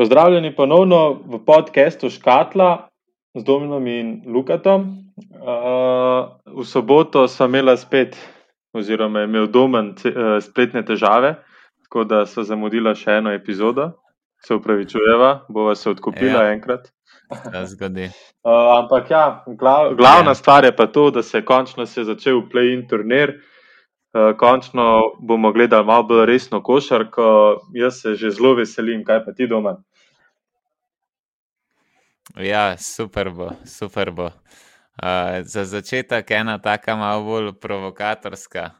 Pozdravljeni ponovno v podkastu Škatla z Dominom in Lukatom. Uh, v soboto sem imela spet, oziroma imel Domen uh, spletne težave, tako da so zamudila še eno epizodo. Se upravičujeva, bova se odkupila ja, enkrat. Zgodi. Uh, ampak ja, glav, glavna ja. stvar je pa to, da se je končno se začel play-in turnir. Uh, končno bomo gledali malo bolj resno košarko. Jaz se že zelo veselim, kaj pa ti doma. Ja, super bo, super bo. Uh, za začetek ena taka malo bolj provokatorska.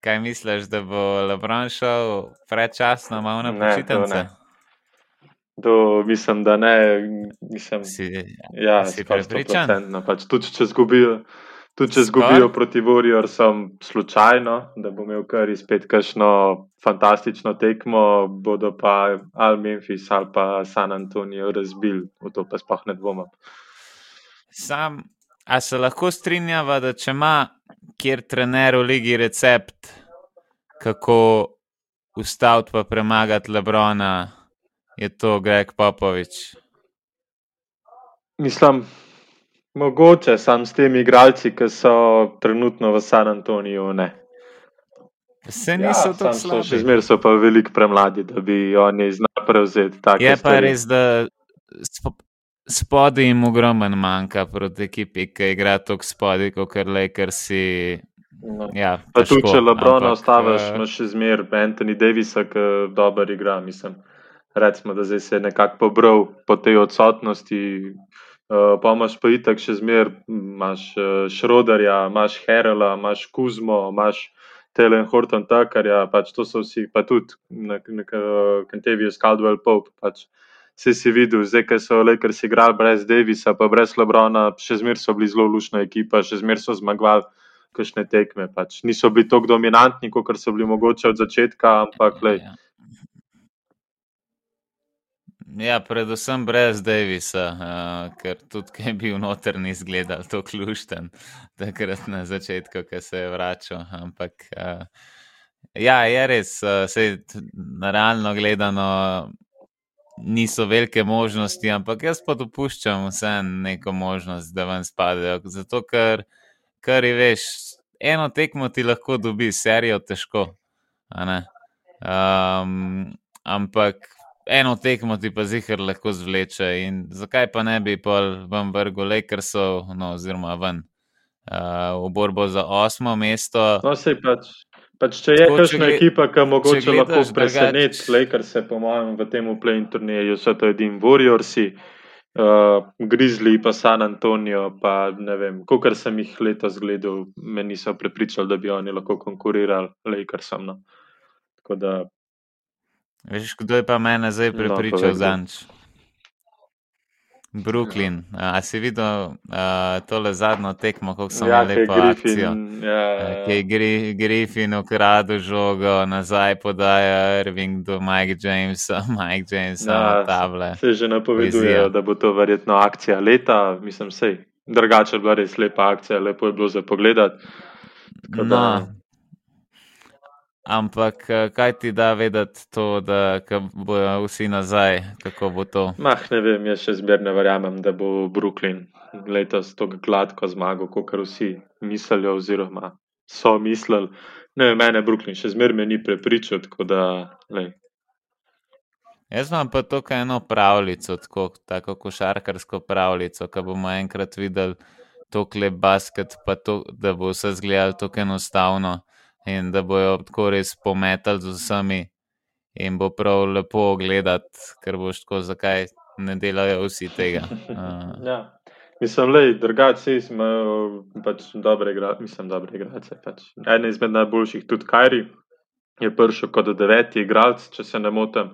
Kaj misliš, da bo Lebron šel predčasno, malo na počitnice? To mislim, da ne. Mislim, Si, ja, si prepričan? 100%, Pač, tudi če zgubijo, tudi če zgubijo proti Warriorsom, slučajno, da bo imel kar izpet kakšno fantastično tekmo, bodo pa ali Memphis ali pa San Antonijo razbili, v to pa sploh ne dvomim. Sam, a se lahko strinjava, da če ima kjer trener v ligi recept, kako ustaviti pa premagati Lebrona, je to Greg Popovič. Mislim, mogoče sam s temi igralci, ki so trenutno v San Antoniju. Ne. Se niso tako Ja, sam so še slabi. zmeraj so pa veliko premladi, da bi oni znali prevzeti take Je pa stvari. res, da sp- spodaj jim ogromen manjka proti ekipi, ki igra tako spodaj, kot kar Lakersi. No. Ja, Pa tudi, težko, če Lebrona ampak, ostaviš, eh, imaš še zmeraj Anthony Davisa, ki dobro igra. Mislim, recimo, da zdaj se je nekako pobral po tej odsotnosti. Uh, pa imaš pa itak še zmeraj, imaš uh, Šrodarja, imaš Herela, imaš Kuzmo, imaš Telen Horton Takarja, pač to so vsi, pa tudi Kentevius Caldwell Pope. Pač. Vse si videl, zdaj, ker so Lakers igrali brez Davisa, pa brez Lebrona, še zmeraj so bili zelo lušna ekipa, še zmeraj so zmagovali kakšne tekme. Pač. Niso bili tako dominantni, kot so bili mogoče od začetka, ampak lej, Ja. Ja, predvsem brez Davisa, uh, ker tudi, ki je bil noter, ni izgledal tako klušten, takrat na začetku, ko se je vračal. Ampak, uh, ja, je res, uh, sej, t- na realno gledano niso velike možnosti, ampak jaz pa dopuščam vseeno neko možnost, da ven spadejo. Zato, ker, ker je veš, eno tekmo ti lahko dobi, serijo težko. Um, ampak eno tekmo ti pa zihar lahko zvleče. In zakaj pa ne bi pol ven vrgel Lakersov, no, oziroma ven uh, v borbo za osmo mesto. no, sej pač. Pač, če je Tako, če kakšna gle- ekipa, ki mogoče če lahko preseneti, Lakers se, po mojem, v tem play-in turnirju so to edini Warriorsi, uh, Grizzly pa San Antonijo, pa ne vem, kolikor sem jih letos gledal, me niso prepričali, da bi oni lahko konkurirali Lakersom. No. Tako da, Veš, kdo je pa mene zdaj No, prepričal povej, kdo. za nič? Brooklyn. A si videl uh, tole zadnjo tekmo, kako so ja, imeli kaj lepo akcijo? Griffin, ja, ja, Ki je Gri- Griffin ukradel žogo, nazaj podaja Irving do Mike Jamesa, Mike James Ja, na table. Se že napovedujejo, da bo to verjetno akcija leta, mislim, sej. Drugače je bila res lepa akcija, lepo je bilo za pogled. No, ampak eh, kaj ti da vedeti to, da bojo vsi nazaj, kako bo to? Mah, ne vem, jaz še zmeraj ne verjamem, da bo Brooklyn letos tako gladko zmagal, kot vsi mislijo, oziroma so mislili. Ne mene Brooklyn še zmeraj me ni prepričal, tako da. Lej. Jaz imam pa tukaj eno pravljico, tako, tako košarkarsko pravljico, ki bomo enkrat videli to klep basket, pa to, da bo vse zgledalo tako enostavno in da bojo tako res pometali z vsemi in bo prav lepo gledati, ker boš tako, zakaj ne delajo vsi tega. Uh, Ja. Mislim, da drugače imajo pač dobre igralce, mislim, dobre igralce. Pač. En izmed najboljših, tudi Kajri, je prišel kot deveti igralec, če se ne motim,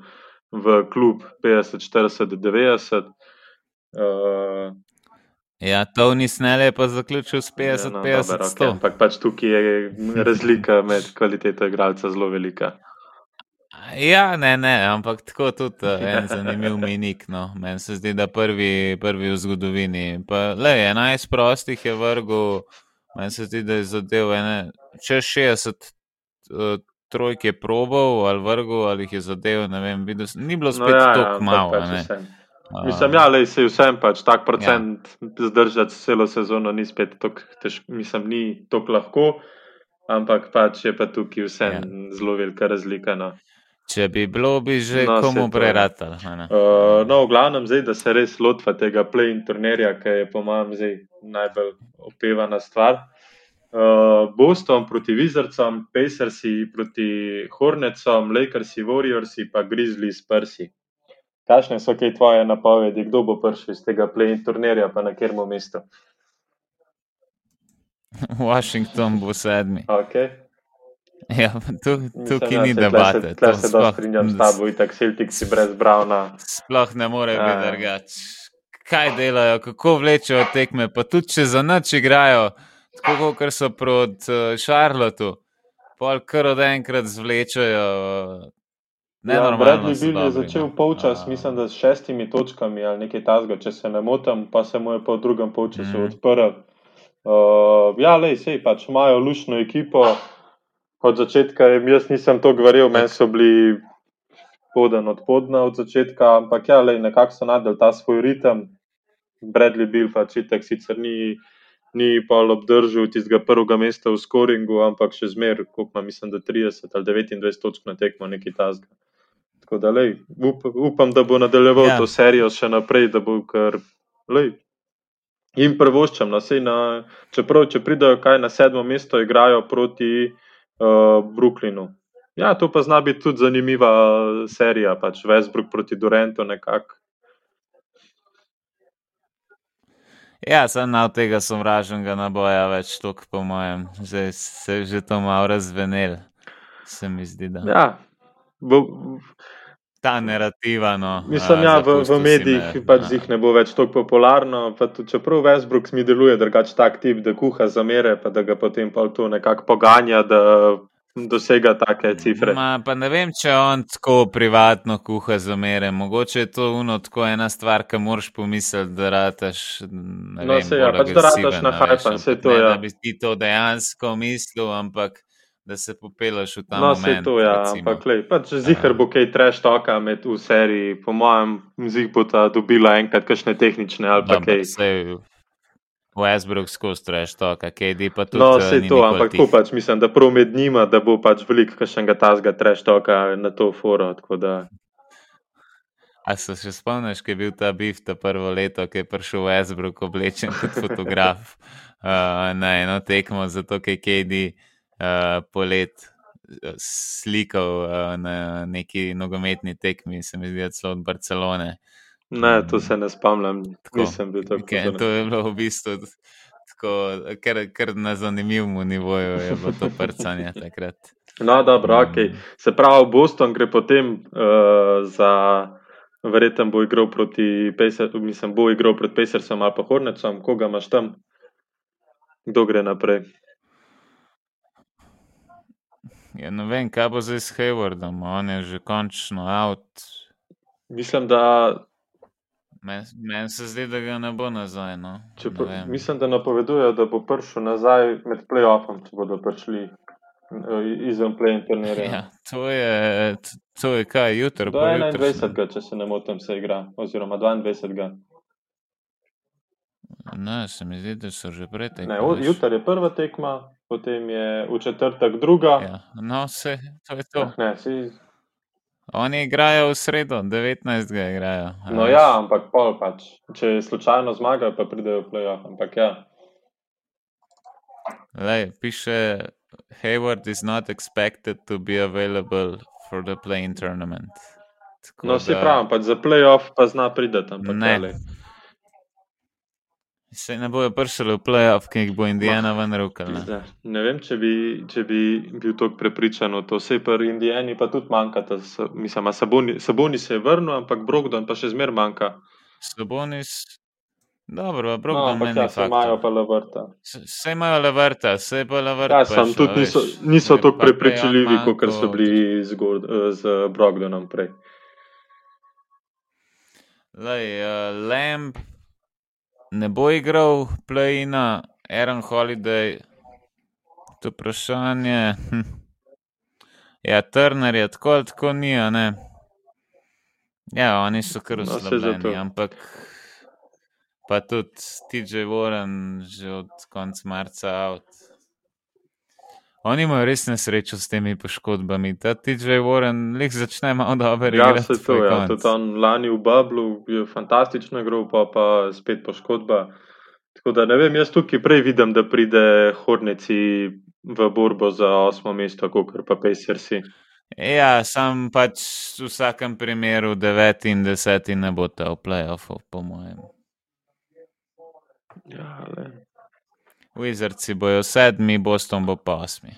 v klub 50-40-90. Uh, ja, Tony Snell je pa zaključil s 50-50-100. no, dober, okay, ampak pač tukaj je razlika med kvaliteto igralca zelo velika. Ja, ne, ne, ampak tako tudi uh, en zanimiv minik. No. Meni se zdi, da prvi, prvi v zgodovini. Pa, le, 11 prostih je vrgel, meni se zdi, da je zadev ene, čez 60 uh, trojke probal ali vrgel ali jih je zadeval. Vem, videl, ni bilo spet no, ja, tako ja, malo. Pač Mislim, ja, le se vsem pač tak procent ja. zdržati celo sezono, ni spet tako težko, mislim, ni tako lahko, ampak pač je pa tukaj vse ja. zelo velika razlika. No. Če bi bilo, bi že no, komu preratal. Uh, no, v glavnem, zdaj, da se res lotva tega play-in turnirja, ki je po mojem najbolj opevana stvar. Uh, Boston proti Wizardsom, Pacersi proti Hornetsom, Lakersi, Warriorsi pa Grizzlies, Persi. Kakšne so kaj tvoje napovedi, kdo bo prišel iz tega play-in turnirja, pa na katerem mestu? Washington bo sedmi. Okay. Ja, tu, tukaj ni debate. Tukaj se dobro strinjam s tabo, itak Celtics brez Brauna. Sploh ne more ja. biti drugače. Kaj delajo, kako vlečejo tekme, pa tudi če za noč igrajo, tako kot so proti uh, Charlotteu, pol kar od enkrat zvlečejo. Ja, Bradley Bill je začel polčas, uh, mislim, da s šestimi točkami ali nekaj tasga, če se ne motim, pa se mu je po drugem polčasu mm. odprl. Uh, ja, lej, sej pač imajo lušno ekipo od začetka, jaz nisem to govoril, meni so bili podan od podna od začetka, ampak ja, le nekako so nadal ta svoj ritem. Bradley Bill pa čitek sicer ni, ni pa obdržal tistega prvega mesta v scoringu, ampak še zmer, koliko ima, mislim, da 30 ali 29 točk na tekmo, nekaj tasga. Tako da, lej, up, upam, da bo nadaljeval ja. to serijo še naprej, da bo kar, lej, jim prvoščam, no, na, čeprav, če pridajo kaj na sedmo mesto, igrajo proti uh, Brooklynu. Ja, to pa zna biti tudi zanimiva serija, pač Westbrook proti Durantu nekako. Ja, sem na tega sovražnega naboja več tok, po mojem, že se je že to malo razvenel, se mi zdi. Da. Ja, bo, ta narativa. No, mislim, da ja, v, v medijih me, pač jih ne bo več tako popularno. Tudi, čeprav Westbrook mi deluje drugače tak tip, da kuha za mere, pa da ga potem pa to nekako poganja. Dosega take cifre. Ma, pa ne vem, če on tako privatno kuha za mere. Mogoče je to uno tako ena stvar, ki moraš pomisliti, da rataš. No, vem, se ja, pač da rataš na hajpan, se to je. Ja. Da bi ti to dejansko mislil, ampak da se popelaš v ta no, moment. To, ja, ampak, lej, pač zihar bo kaj treš toka med v seriji, po mojem, zih bo ta dobila enkrat kakšne tehnične ali pa kaj. Westbrook skozi treš toka, KD pa tudi. No, vse to, ampak tu pač mislim, da prav med njima, da bo pač veliko kakšnega tazga treš toka na to foro. A se še spomniš, ki je bil ta bif ta prvo leto, ki je prišel Westbrook oblečen kot fotograf uh, na eno tekmo, zato ker KD uh, polet eh, slikal uh, na neki nogometni tekmi, se mi zdi, celo od Barcelone. Ne, to se ne spomnim, nisem bil tako. Okay, to je bilo v bistvu tako, ker, ker na zanimivem nivoju je bilo to prcanje takrat. No, dobro, ok. Se pravi, Boston gre potem uh, za. Verjetno bo igral proti Pacersom, mislim, bo igral proti Pacersom ali pa Hornetsom, koga imaš tam, kdo gre naprej. Ja, ne vem, kaj bo zdaj s Haywardom, on je že končno out. Mislim, da. Meni men se zdi, da ga ne bo nazaj. No. Ne mislim, da napovedujejo, da bo prišel nazaj med playoffom, če bodo prišli eh, izven play-in turnirja. Ja, to, je, to je kaj, jutro. 21. če se ne motim, se igra, oziroma 22. Ne, se mi zdi, da so že prej tekme. Jutro je prva tekma, potem je v četrtek druga. Ja, no, se, to je to. Ah, ne, si... Oni igrajo v sredo, 19. igrajo. No, ja, ampak pol pač. Če slučajno zmagajo, pa pridejo v playoff. Ampak ja. Lej, piše, Hayward is not expected to be available for the play-in tournament. Tako no, da... si pravi, pač za playoff pa zna prideti. Ne. Ja, Se ne bojo pršali v playoff, ki jih bo Indijana ven rokal. Ne? ne vem, če bi, če bi bil tako prepričan o to. Vse pa Indijani pa tudi manjka. Mislim, Saboni, Saboni se je vrnil, ampak Brogdon pa še zmer manjka. Sabonis. Dobro, Brogdon no, ja, se imajo pa levrta. Se imajo levrta, se pa levrta. Ja, sem tudi niso, niso tako prepričljivi, kot so bili z, z Brogdonom prej. Lej, uh, Lamp ne bo igral play-ina, Aaron Holiday, to vprašanje. Hm. Ja, Turner je tako ali tako ni, ne. Ja, oni so kar uslabljeni, no, ampak pa tudi TJ Warren že od konca marca out. Oni imajo res nesrečo s temi poškodbami. Ta TJ Warren leh začne malo dobro ja, igrati. Ja, se to, ja. Tudi on lani v Bablu je fantastično igral, pa pa spet poškodba. Tako da ne vem, jaz tukaj prej vidim, da pride Horneci v borbo za osmo mesto, kot pa Pacersi. Ja, sam pač v vsakem primeru 9 in 10 ne bo ta v playoffu, po mojem. Ja, Wizardsi bojo sedmi, Boston bo pa osmi.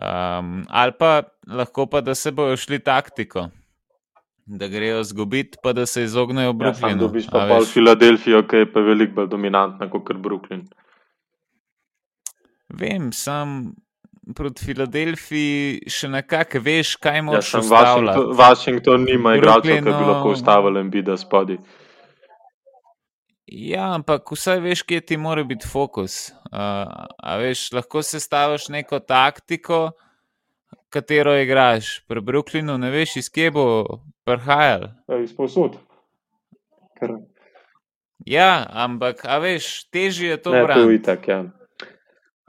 Um, ali pa lahko pa, da se bojo šli taktiko, da grejo zgubiti, pa da se izognejo Brooklynu. Ja, dobiš pa pol Filadelfijo, ki je pa veliko bolj dominantna kot Brooklyn. Vem, sam proti Filadelfiji še nekako veš, kaj moraš ja, ustaviti. Washington, Washington nima igralcev, ki bi lahko ustavili in bi da spodi. Ja, ampak vsaj veš, kje ti mora biti fokus. Uh, a veš, lahko se staviš neko taktiko, katero igraš. Pri Brooklynu ne veš, iz kje bo prihajal. Ja, iz posod. Ja, ampak a veš, težje je to braniti. Ja.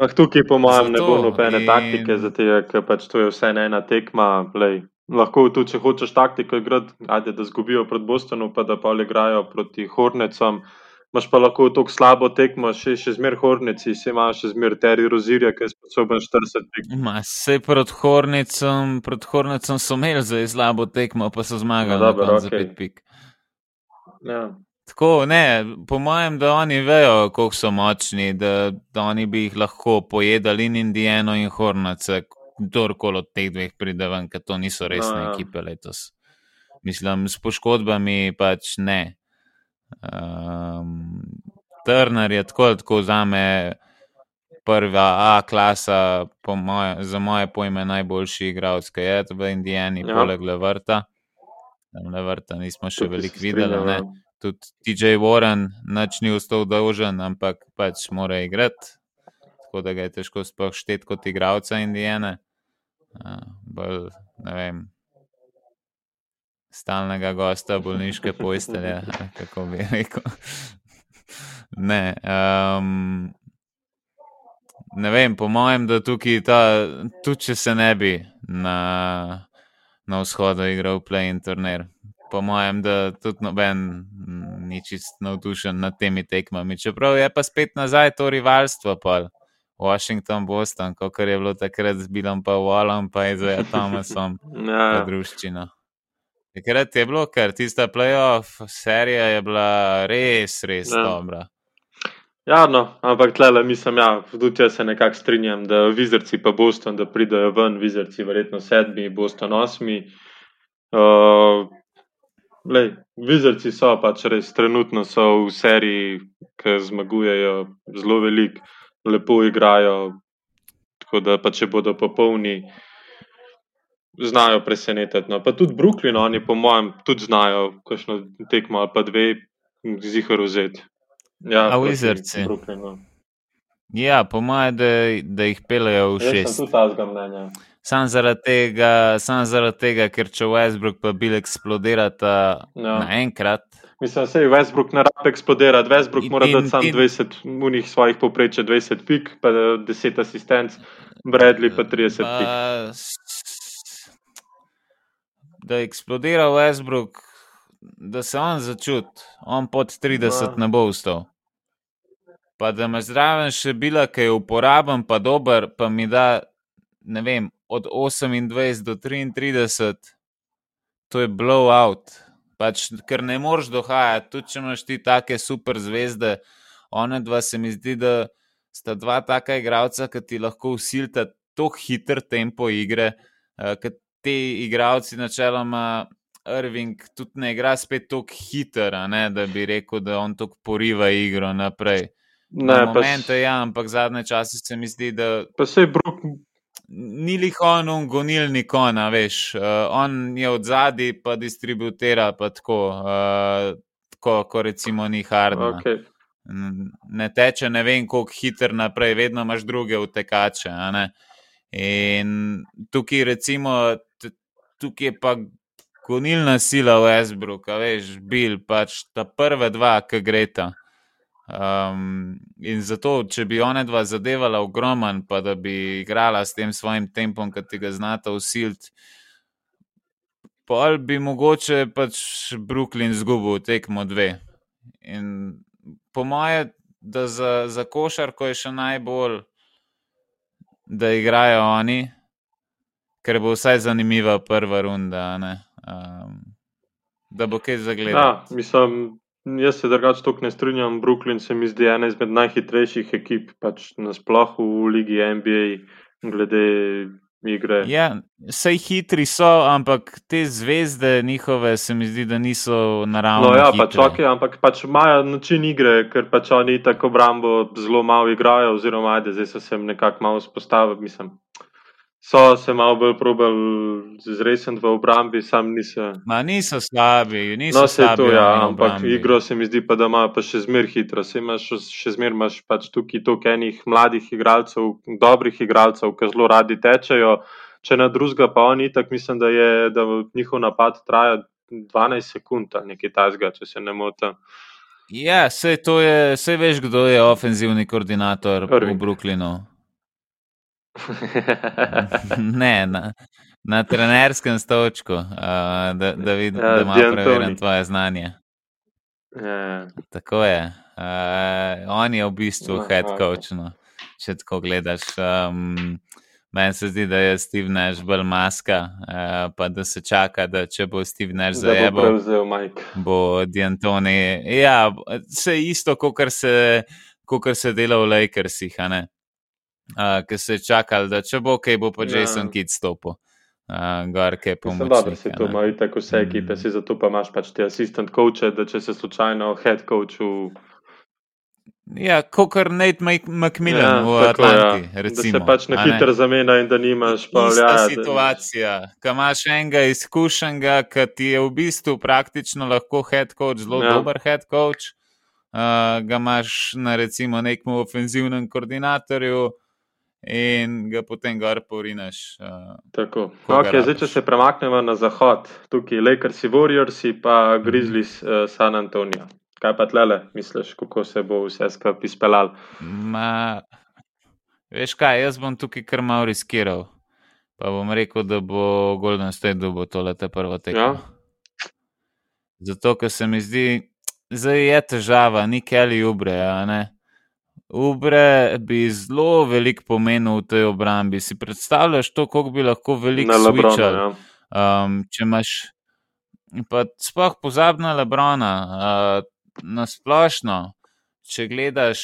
Ah, tukaj, po mojem, zato, ne bo nobene in... taktike, zato ker pač to je vse ena tekma. Lej. Lahko tudi, če hočeš taktiko igrati, ajde, da zgubijo proti Bostonu, pa da pa igrajo proti Hornecom. Máš pa lahko tako slabo tekmo, še, še zmeraj Horneci, se imaš še zmeraj Terry Rozirja, ki je sposoben 40 tekm. Se proti Hornecom, proti Hornecom so imeli za slabo tekmo, pa so zmagali no, dobro, okay. za 5 pik. Ja. Tako, ne, po mojem, da oni vejo, kako so močni, da, da oni bi jih lahko pojedali in Indijano in Hornace, kdorkoli od teh dveh pride ven, ker to niso resne no, ja. ekipe letos. Mislim, s poškodbami pač ne. Um, Turner je tako, tako za me prva A klasa, moje, za moje pojme, najboljši igralec, ki je v Indijani, ja. poleg Levrta. Levrta nismo še veliko videli tudi TJ Warren, noč ni ostal dolžen, ampak pač mora igrati. Tako da ga je težko sploh šteti kot igralca Indijane. Bolj, ne vem, stalnega gosta bolniške postelje, kako bi rekel. Ne, um, ne vem, po mojem, da tukaj ta, tudi če se ne bi na, na vzhodu igral play-in turnir, po mojem, da tudi noben ni čist navdušen nad temi tekmami. Čeprav je pa spet nazaj to rivalstvo, pa Washington, Boston, kot je bilo takrat z Bilom pa Wallom, pa je zdaj Thomasom, ja. družščino. Takrat je bilo, ker tista playoff serija je bila res, res ja. dobra. Ja, no, ampak tle, mislim, ja, tudi jaz se nekako strinjam, da vizerci pa Boston, da pridajo ven, vizerci verjetno sedmi, Boston osmi. Uh, Lej, vizerci so pač res trenutno v seriji, ki zmagujejo zelo veliko, lepo igrajo. Tako da, pa če bodo popolni, znajo presenetiti. No. Pa tudi Brooklyn, oni, po mojem, tudi znajo, kakšno tekmo ali pa dve, zihar vzeti. Ja, A vizerci. Ja, po mojem, da, da jih pelejo v šest. Jaz sem tudi mnenja. Sam zaradi, tega, sam zaradi tega, ker če Westbrook pa bil eksplodirata ja. naenkrat. Mislim, da se Westbrook ne rabe eksplodirati. Westbrook in, mora dati sam in, 20 unih svojih povprečja, 20 pik, pa 10 asistenc, Bradley pa 30 pa, pik. Da je eksplodiral Westbrook, da se on začuti, on pod 30 ja. ne bo ustal. Pa da me zraven še bila, ki je uporaben, pa dober, pa mi da, ne vem, od 28 do 33, to je blowout. Pač, ker ne moreš dohajati, tudi če imaš ti take super zvezde. One dva se mi zdi, da sta dva taka igralca, ki ti lahko usilta tako hiter tempo igre, uh, ker ti igralci načeloma. Irving tudi ne igra spet tako hiter, da bi rekel, da on tako poriva igro naprej. Ne, Na momente, pa, ja, ampak zadnje čase se mi zdi, da. Pa se je Brook ni lihon, un gonilni kon, veš. Uh, on je od zadaj, pa distributira, pa tako, uh, tako kot recimo ni hardno. Okay. Ne teče, ne vem, koliko hiter naprej, vedno imaš druge utekače. In tukaj, recimo, tukaj je pa gonilna sila v Esbruku, veš, bil pač ta prva dva, ki gre ta. Um, in zato, če bi ona dva zadevala ogromen, pa da bi igrala s tem svojim tempom, ki ti ga znata usiliti, pa bi mogoče pač Brooklyn zgubil tekmo dve. In po moje, da za, za košarko je še najbolj, da igrajo oni, ker bo vsaj zanimiva prva runda. Um, da bo kaj zagledal. Ja, mislim, Jaz se drugače tako ne strinjam. Brooklyn se mi zdi ena izmed najhitrejših ekip, pač nasplošno v Ligi NBA, glede igre. Ja, vse hitri so, ampak te zvezde njihove se mi zdi, da niso naravne. No, ja, pač ok, ampak pač imajo način igre, ker pač oni tako obrambo zelo malo igrajo, oziroma ajde, zdaj so se nekako malo spostavili, mislim so se malo bolj probali zresniti v obrambi, sam niso. Ma niso slabi, niso no, slabi. To, ja, ampak igro se mi zdi pa, da ima pa še zmer hitro. Se imaš še zmer imaš pač tukaj toliko enih mladih igralcev, dobrih igralcev, ki zelo radi tečejo. Če na drugega, pa oni tako mislim, da je da njihov napad traja 12 sekund ali nekaj tajzga, če se ne motim. Ja, vse to je, vse veš, kdo je ofenzivni koordinator Irving. v Brooklynu. ne, na, na trenerskem stočku, uh, da, da vidim, ja, da ima preverjeno tvoje znanje. Ja. Tako je. Uh, on je v bistvu no, head coach, no, če tako gledaš. Um, Meni se zdi, da je Steve Nash bolj maska, uh, pa da se čaka, da če bo Steve Nash zajel, bo Diantoni. Ja, vse isto, kot se, se dela v Lakersih, ne uh, ki so čakali, da če bo kaj, bo pa ja. Jason ja. Kidd stopil. Uh, gor, kaj pomoč. Dobro, si to imaš tako vse ekipe, mm. si zato pa imaš pač te assistant coache, da če se slučajno head coachu. Ja, kot Nate McMillan ja, v Atlanti. Ja. Recimo, da se pač na hitro zamenja in da nimaš pa vse. Ta situacija, ko imaš enega izkušenega, ki ti je v bistvu praktično lahko head coach, zelo ja. dober head coach, uh, ga imaš na recimo nekem ofenzivnem koordinatorju in ga potem gor porineš. Uh, Tako. Okay, zdaj, če se premaknemo na zahod, tukaj Lakers, Warriors, pa. Grizzlies, uh, San Antonijo. Kaj pa tlele, misliš, kako se bo vse skupaj izpeljal? Veš kaj, jaz bom tukaj kar malo riskiral. Pa bom rekel, da bo Golden State dobil tole te prvo tekmo. Ja. Zato, ker se mi zdi, da je težava, ni Kelly Ubre, a ne. Ubre bi zelo veliko pomenil v tej obrambi. Si predstavljaš to, kako bi lahko veliko svičal. Ja. Um, če imaš, pa sploh pozabna Lebrona, uh, na splošno, če gledaš,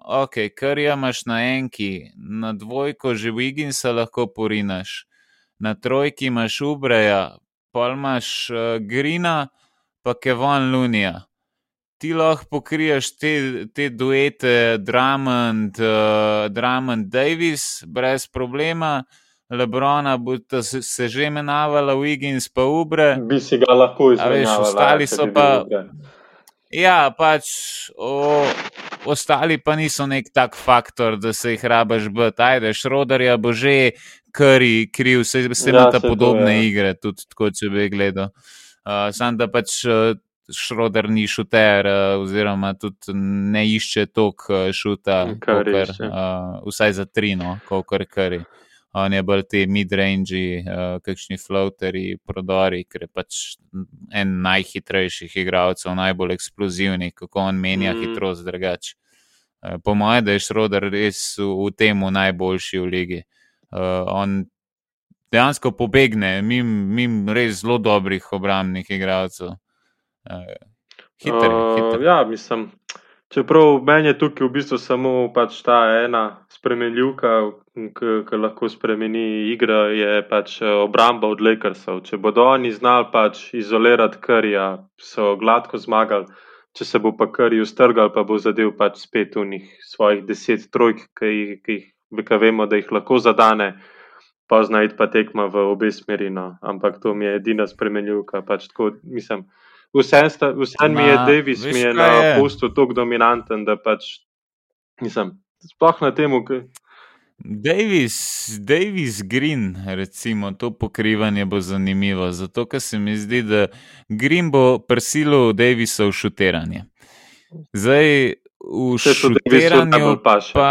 ok, kar imaš na enki, na dvojko že Wigginsa lahko porinaš, na trojki imaš Ubreja, pa imaš uh, Grina, pa Kevon Lunija ti lahko pokriješ te, te duete, Drummond, uh, Drummond, Davis, brez problema. Lebrona bo se, se že imenovala, Wiggins pa Ubre. Bi si ga lahko izvedel. Ostali so pa. Ja, pač o, ostali pa niso nek tak faktor, da se jih rabaš biti. Ajde, Šrodarja bo že kari, kriv, se ima ja, ta podobne to, ja. igre, tudi tako, če bi gledal. Uh, Sam da pač Šroder ni šuter, eh, oziroma tudi ne išče toliko eh, šuta, kar, uh, vsaj za trino, kot kar. On je bolj ti mid-range, uh, kakšni floaterji, prodori, ker je pač en najhitrejših igralcev, najbolj eksplozivni, kako on menja mm. hitrost drugače. Uh, po mojem, da je Šroder res v, v tem najboljši v ligi. Uh, on dejansko pobegne, mim, mim res zelo dobrih obrambnih igralcev. Hiter, uh, hiter. Ja, mislim. Čeprav meni je tukaj v bistvu samo pač ta ena spremenljivka, ki lahko spremeni igro, je pač eh, obramba od Lakersov. Če bodo oni znali pač izolirati krja, so gladko zmagali. Če se bo pa kar ustrgal, pa bo zadev pač spet v njih svojih deset trojk, ki jih, ki jih ki vemo, da jih lahko zadane, pa znajti pa tekma v obe smeri. No. Ampak to mi je edina spremenljivka. Pač tako, mislim, Vse mi je, Davis mi je na pustu tako dominanten, da pač nisem sploh na tem. Davis, Davis Green, recimo, to pokrivanje bo zanimivo, zato ker se mi zdi, da Green bo prisilil Davisa v šuteranje. Zdaj, v šuteranju pa še. Pa,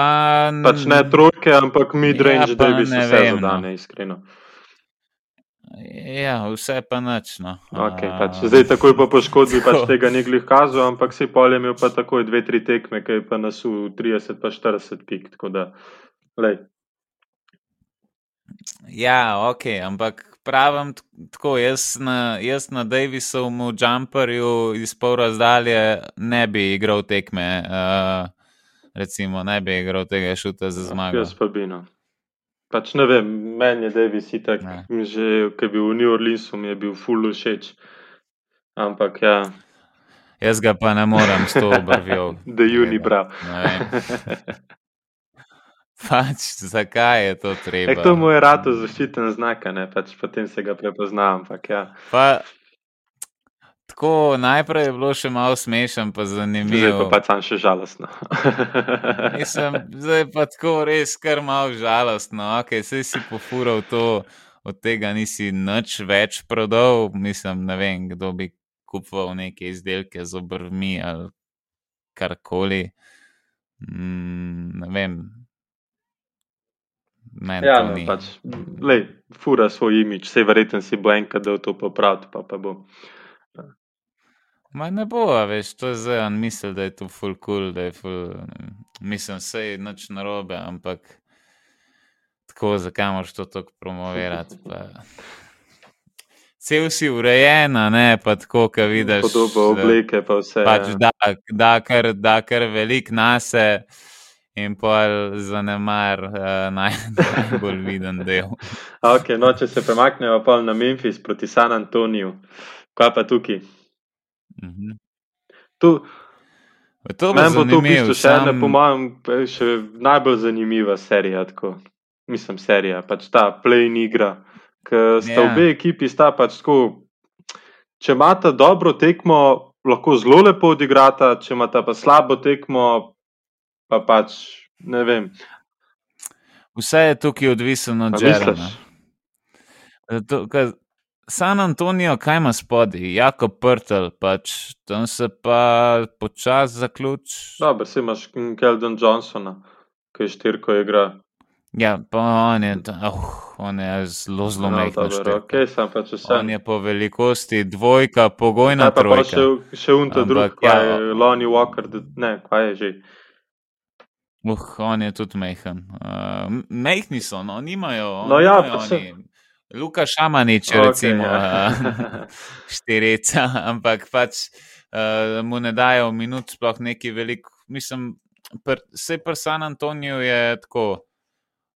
pač ne trojke, ampak midrange, ja, da bi se vse zadane, no. iskreno. Ja, vse pa nič. No. Okay, pač. Zdaj, takoj po poškodbi pač tega ni glih kazal, ampak si pol je imel pa takoj dve, tri tekme, ki je pa nas v 30, pa 40 pik. Ja, ok, ampak pravim tako, jaz na, jaz na Davisovem jumperju iz pol razdalje ne bi igral tekme, uh, recimo, ne bi igral tega šuta za zmago. Jaz pa bi no. Pač ne vem, meni je Davis itak, ne. že ki je bil v New Orleansu, mi je bil full všeč. Ampak ja. Jaz ga pa ne morem s to obrvjo. da juni prav. Pač, zakaj je to treba? Ek, to mu je rado zaščiten znak, pač, potem se ga prepoznam. Ja. Pa, tako, najprej je bilo še malo smešen, pa zanimivo. Zdaj pa pač sam še žalostno. Mislim, zdaj pa tako res kar malo žalostno. Okay, Sej si pofural to, od tega nisi nič več prodal. Mislim, ne vem, kdo bi kupoval neke izdelke z obrvmi ali karkoli. Mm, ne vem, Meni ja, no, pač, lej, fura svoj imič, vse verjetno si bo enkrat, da bo to popravil, pa, pa bo. Ma ne bo, veš, to je zdaj, on misli, da je to full cool, da je full, mislim, vse je noč narobe, ampak tako, zakaj moraš to tako promovirati? Pa. Cel si urejen, ne pa tako, ki vidiš. Podobo oblike, pa vse. Pač ja. da, da, kar, da kar velik nase in pa zanemar uh, naj, najbolj viden del. okay, no, če se premaknemo na Memphis proti San Antoniju, kaj pa tukaj? Mm -hmm. tu, to Meni bo to v bistvu še ena, po mojem, še najbolj zanimiva serija. Tako. Mislim, serija, pač ta play-in igra. Ker sta yeah. Ja. obe ekipi, sta pač tako. Če imata dobro tekmo, lahko zelo lepo odigrata, če imata pa slabo tekmo, pa pač ne vem. Vse je tukaj odvisno od Jerema. San Antonijo, kaj ima spodaj, jako prtel, pač tam se pa počasi zaključ. Dobro, si imaš Keldon Johnsona, ki je štirko igra. Ja, pa on je, oh, on je zelo, zelo no, majhen. Okay, pač on je po velikosti dvojka, pogojna trojka. Pa še, še unta drug, ja, kaj je Lonnie Walker, ne, kaj je že. Uh, on je tudi mehen. Uh, mehni so, no, nimajo. No, ja, nimajo se... Luka Šamanič, okay, recimo, ja. štirica, ampak pač uh, mu ne dajo minut, sploh neki velik. Mislim, vse pri San Antoniju je tako.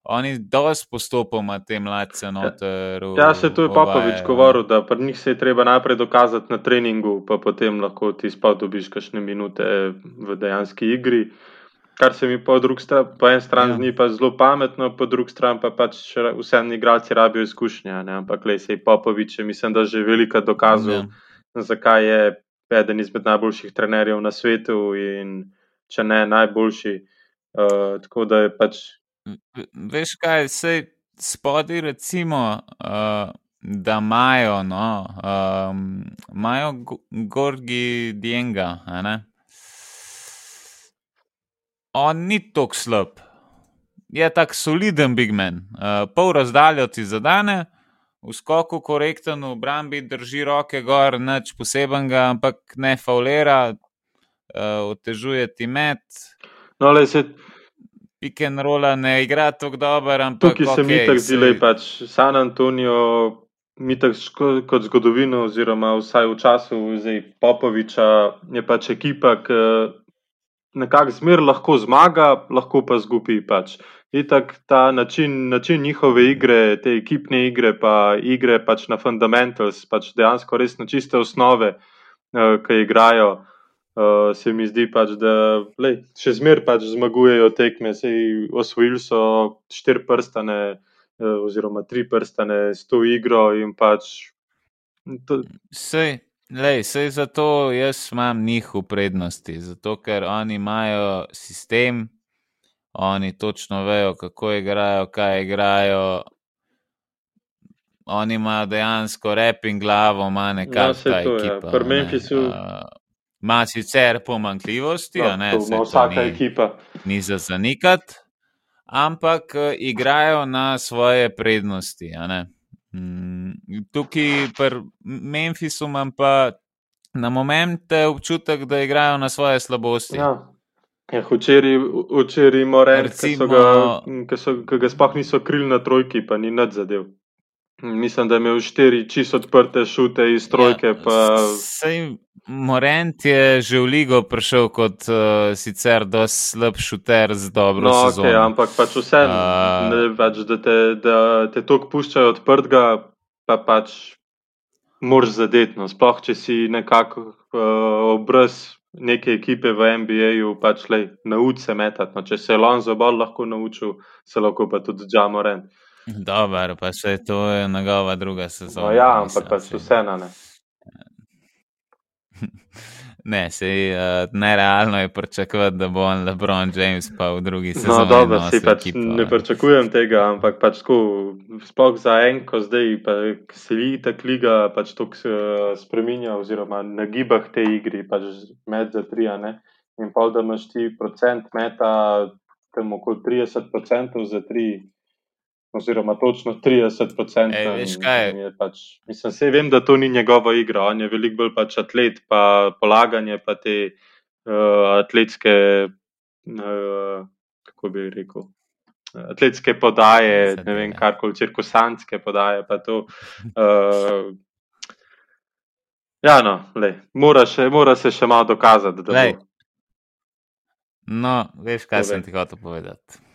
Oni dosti postopoma te mladce noter. Ja, se tu je Popovič govoril, da pri njih se je treba najprej dokazati na treningu, pa potem lahko ti spad dobiš kakšne minute v dejanski igri. Uh, kar se mi po, stran, po en stran ja. zdi pa zelo pametno, po drugi strani pa pač vse igralci rabijo izkušnje. Ampak le se je Popovič, mislim, da že veliko dokazal, ja. zakaj je eden izmed najboljših trenerjev na svetu in če ne najboljši. Uh, tako da je pač. Veš kaj, se spodi recimo. Uh... Da imajo, no, um, imajo Gorgi Dienga, on ni tako slab. Je tak soliden big man. Uh, pol razdaljo ti zadane, v skoku korekten, v obrambi drži roke gor, nič posebenega, ampak ne faulera, uh, otežuje ti met. No, le se. Pik and roll ne igra tako dobro. Tukaj se okay, mi tako zdi, da je pač San Antonijo, mi tako kot zgodovino, oziroma vsaj v času Popoviča, je pač ekipa, ki nekako zmer lahko zmaga, lahko pa zgubi. Pač. Itak ta način, način njihove igre, te ekipne igre, pa igre pač na fundamentals, pač dejansko res na čiste osnove, uh, ki igrajo. Uh, se mi zdi, pač, da lej, še zmeraj pač zmagujejo tekme. Sej osvojili so štiri prstane, uh, oziroma tri prstane s to igro. Pač, to... Sej, Lej, sej zato jaz imam njih v prednosti, zato ker oni imajo sistem, oni točno vejo, kako igrajo, kaj igrajo. Oni imajo dejansko rep in glavo, ima nekakšna No, saj to je. Pri. Memphisu- Uh, Ima sicer pomankljivosti, a ne, to to vsaka ni- ekipa. ni za zanikati, ampak eh, igrajo na svoje prednosti. ne. Mm, Tukaj pri Memphisu imam pa na momente občutek, da igrajo na svoje slabosti. Ja. Ja, včeraj, včeraj Morent, ki so ga, ki so, ki ga sploh niso krili na trojki, pa ni nad zadev. Mislim, da je imel štiri čisto odprte šute iz trojke. Ja, pa... Sej, Morent je že v ligo prišel kot uh, sicer dosti slab šuter z dobro No, sezono. okay, ampak pač A- uh, pač, da te, da te toliko puščajo odprtega, pa pač moraš zadeti. No. Sploh, če si nekako uh, obraz neke ekipe v NBA-ju, pač le nauči se metati. No. Če se je Lonzo bolj lahko naučil, se lahko pa tudi Džamoren. Dobar, pa še to je njegova druga sezona. No, ja, ampak pač saj. vseeno ne. Ne, sej, uh, nerealno je pričakovati, da bo on LeBron James pa v drugi sezoni. No, dobro, si pač ekipo, ne pričakujem tega, ampak pač tako, sploh za enko zdaj, pa ko se vidi ta liga, pač to se spremenja, oziroma nagiba k tej igri, pač med za tri, ne. In pa da imaš ti procent meta, tam okoli 30 procentov za tri, oziroma točno 30 procentov. Ej, veš kaj? Pač, mislim, vse vem, da to ni njegova igra, on je veliko bolj pač atlet, pa polaganje, pa te uh, atletske, uh, kako bi rekel. Atletske podaje, ne vem, karkoli, cirkusantske podaje. pa to, Uh, ja, no, lej, mora, še, mora se še malo dokazati. No, veš, kaj Povej. sem ti hotel povedati.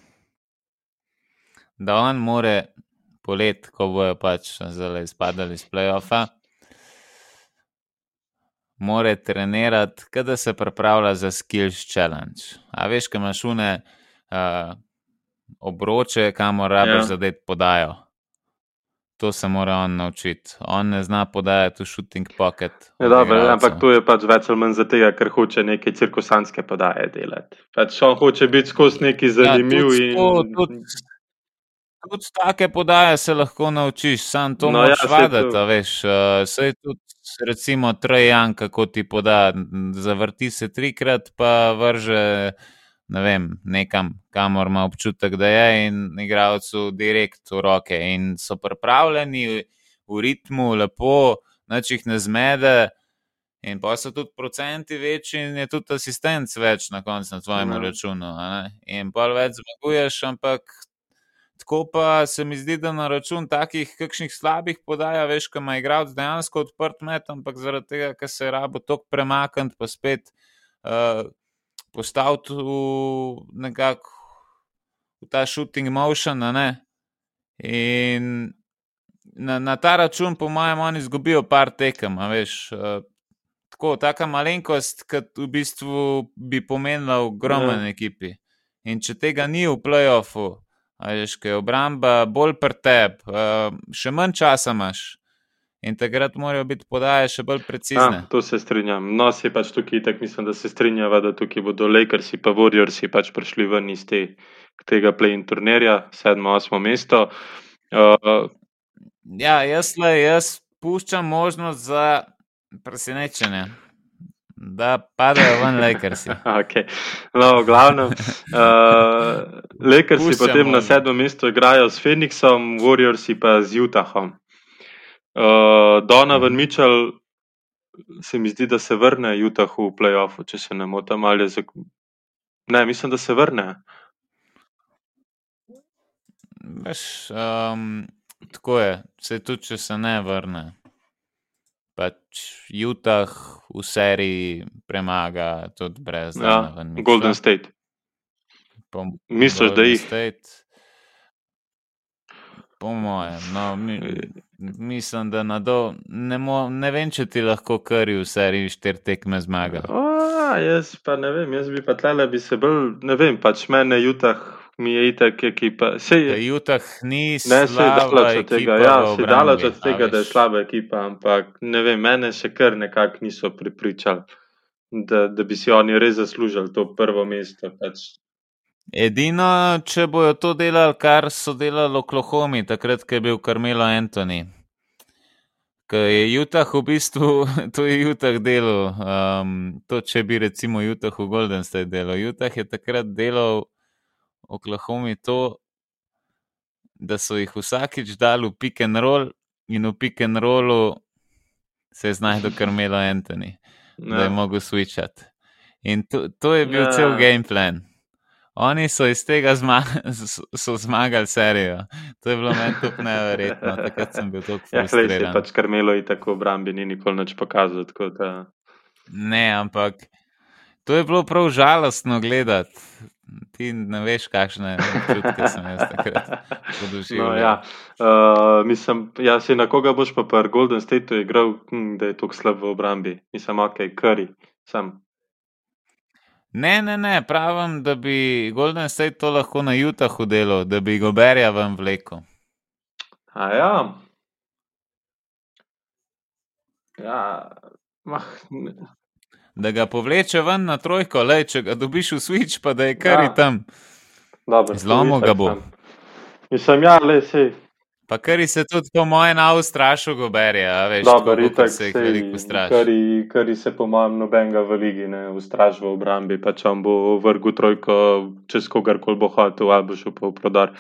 Da on more polet, ko bojo pač zelo izpadali iz playoffa, more trenirati, kada se pripravlja za skills challenge. A veš, kaj imaš une uh, obroče, kamor rabiš Ja. ja. zadeti podajo. To se mora on naučiti. On ne zna podajati v shooting pocket. Ja, od dobro, ampak to je pač več ali manj zato, ker hoče neke cirkusantske podaje delati. Pač on hoče biti skozi neki zanimiv. Ja, tudi, to, in... tudi, tudi take podaje se lahko naučiš, sam to No moraš ja, vaditi, to. veš. Uh, sej tudi, recimo, Trajan, kako ti poda, zavrti se trikrat, pa vrže, ne vem, nekam, kamor ima občutek, da je in igravcu direkt v roke. In so pripravljeni v, ritmu, lepo, noč jih ne zmede. In pa so tudi procenti večji, in je tudi asistent več na koncu na tvojem no. računu. In pa več zmaguješ, ampak tako pa se mi zdi, da na račun takih kakšnih slabih podaja, veš, kam ima igralec dejansko odprt met, ampak zaradi tega, ker se je rabo tok premakniti, pa spet uh, postaviti v nekako v ta shooting motion, ne. In na, na ta račun, po mojem, oni izgubijo par tekem, veš. Uh, tako, taka malenkost, ki v bistvu bi pomenila ogromen ja. ekipi. In če tega ni v playoffu, veš, kaj je obramba bolj pri tebi, uh, še manj časa imaš. In takrat morajo biti podaje še bolj precizne. Ja, to se strinjam. No, se pač tukaj, tako mislim, da se strinjava, da tukaj bodo Lakersi pa Warriorsi pač prišli ven iz te, tega play-in turnirja, sedmo, osmo mesto. Uh, Ja, jaz, le, jaz puščam možnost za presenečenje, da padejo ven Lakersi. Okay. No, v glavnem, uh, Lakersi Puščam potem na možnost. sedmem mestu igrajo s Phoenixom, Warriorsi pa z Utahom. Uh, Donovan Mhm. Mitchell se mi zdi, da se vrne Utahu v playoffu, če se ne motim. zak- Ne, mislim, da se vrne. Veš, um, tako je, vse tudi, če se ne vrne. Pač Utah v seriji premaga tudi brez Ja, Mitchella. Golden State. Po, Misliš, da Golden jih? State, po mojem, no, mi, mislim, da na do, ne, mo, ne vem, če ti lahko kari v seriji štiri tekme zmaga. O, jaz pa ne vem, jaz bi pa tlele bi se bolj, ne vem, pač mene Utah mi je itak ekipa. Sej, Da Utah ni Ne, slaba od tega, ekipa ja, se daleč od tega, da je slaba ekipa, ampak ne vem, mene še kar nekako niso pripričali, da, da bi si oni res zaslužili to prvo mesto. Pač. Edino, če bojo to delali, kar so delali v Oklahomi, takrat, ko je bil Carmelo Anthony. Ker je Utah v bistvu, to je Utah delo. Um, to, če bi recimo Utah v Golden State delo. Utah je takrat delal Oklahomi to, da so jih vsakič dali v pick and roll in v pick and rollu se je znašel Carmelo Anthony, ja. da je mogel switchati. In to, to je bil ja. cel game plan. Oni so iz tega zma so zmagali serijo. To je bilo meni tako neverjetno. Takrat sem bil tako frustriran. Ja, res je, pač Karmelo je tako v obrambi, ni nikoli nič pokazal. Da... Ne, ampak to je bilo prav žalostno gledati. Ti ne veš, kakšne čutke sem jaz takrat doživel. No, ja. uh, mislim, ja, si na koga boš pa pri Golden Stateu igral, hm, da je tako slab v obrambi. Mislim, ok, kari, sem. Ne, ne, ne, pravim, da bi Golden State to lahko na Utahu delal, da bi ga berja ven vleko. A ja. Ja, mah. Da ga povleče ven na trojko, le če ga dobiš v switch, pa da je kar ja. tam. Zlomo ga bo. Mislim, ja, le sej. Pa kar se tudi po mojem naustrašu goberja, veš, Dobar, tako, itak, se jih veliko ustraši. Kar se po mojem nobenega v ligi ne ustraši v obrambi, pa če vam bo vrgu trojko čez kogarkoli bo hotel, ali bo šel pa v prodar.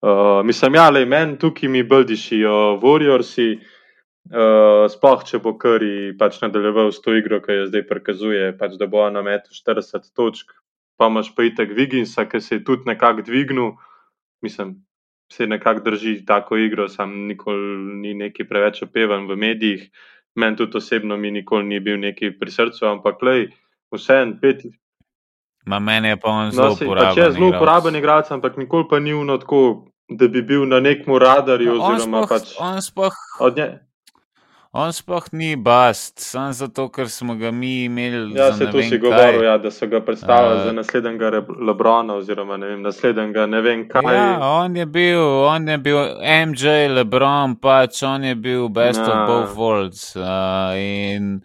Uh, mislim, ja, le meni tukaj mi boldišijo Warriorsi, uh, spoh če bo kari pač nadaljeval s to igro, ki jo zdaj prikazuje, pač da bo na metu 40 točk, pa imaš pa itek Viginsa, ki se je tudi nekako dvignil, mislim, se nekako drži tako igro, sam nikoli ni neki preveč opevan v medijih. Meni tudi osebno mi nikoli ni bil neki pri srcu, ampak lej, vse en pet. Ma meni je pa on zelo no, uporaben. Če je zelo uporaben igralec, ampak nikoli pa ni uno tako, da bi bil na nekem radarju. No, on spoh, pač, on spoh, On sploh ni bast, samo zato, ker smo ga mi imeli. Ja, se tu si govoril, ja, da so ga predstavili uh, za naslednjega Lebrona, oziroma ne vem, naslednjega ne vem kaj. Ja, on je bil, on je bil MJ Lebron, pač on je bil best ja. of both worlds. Uh, in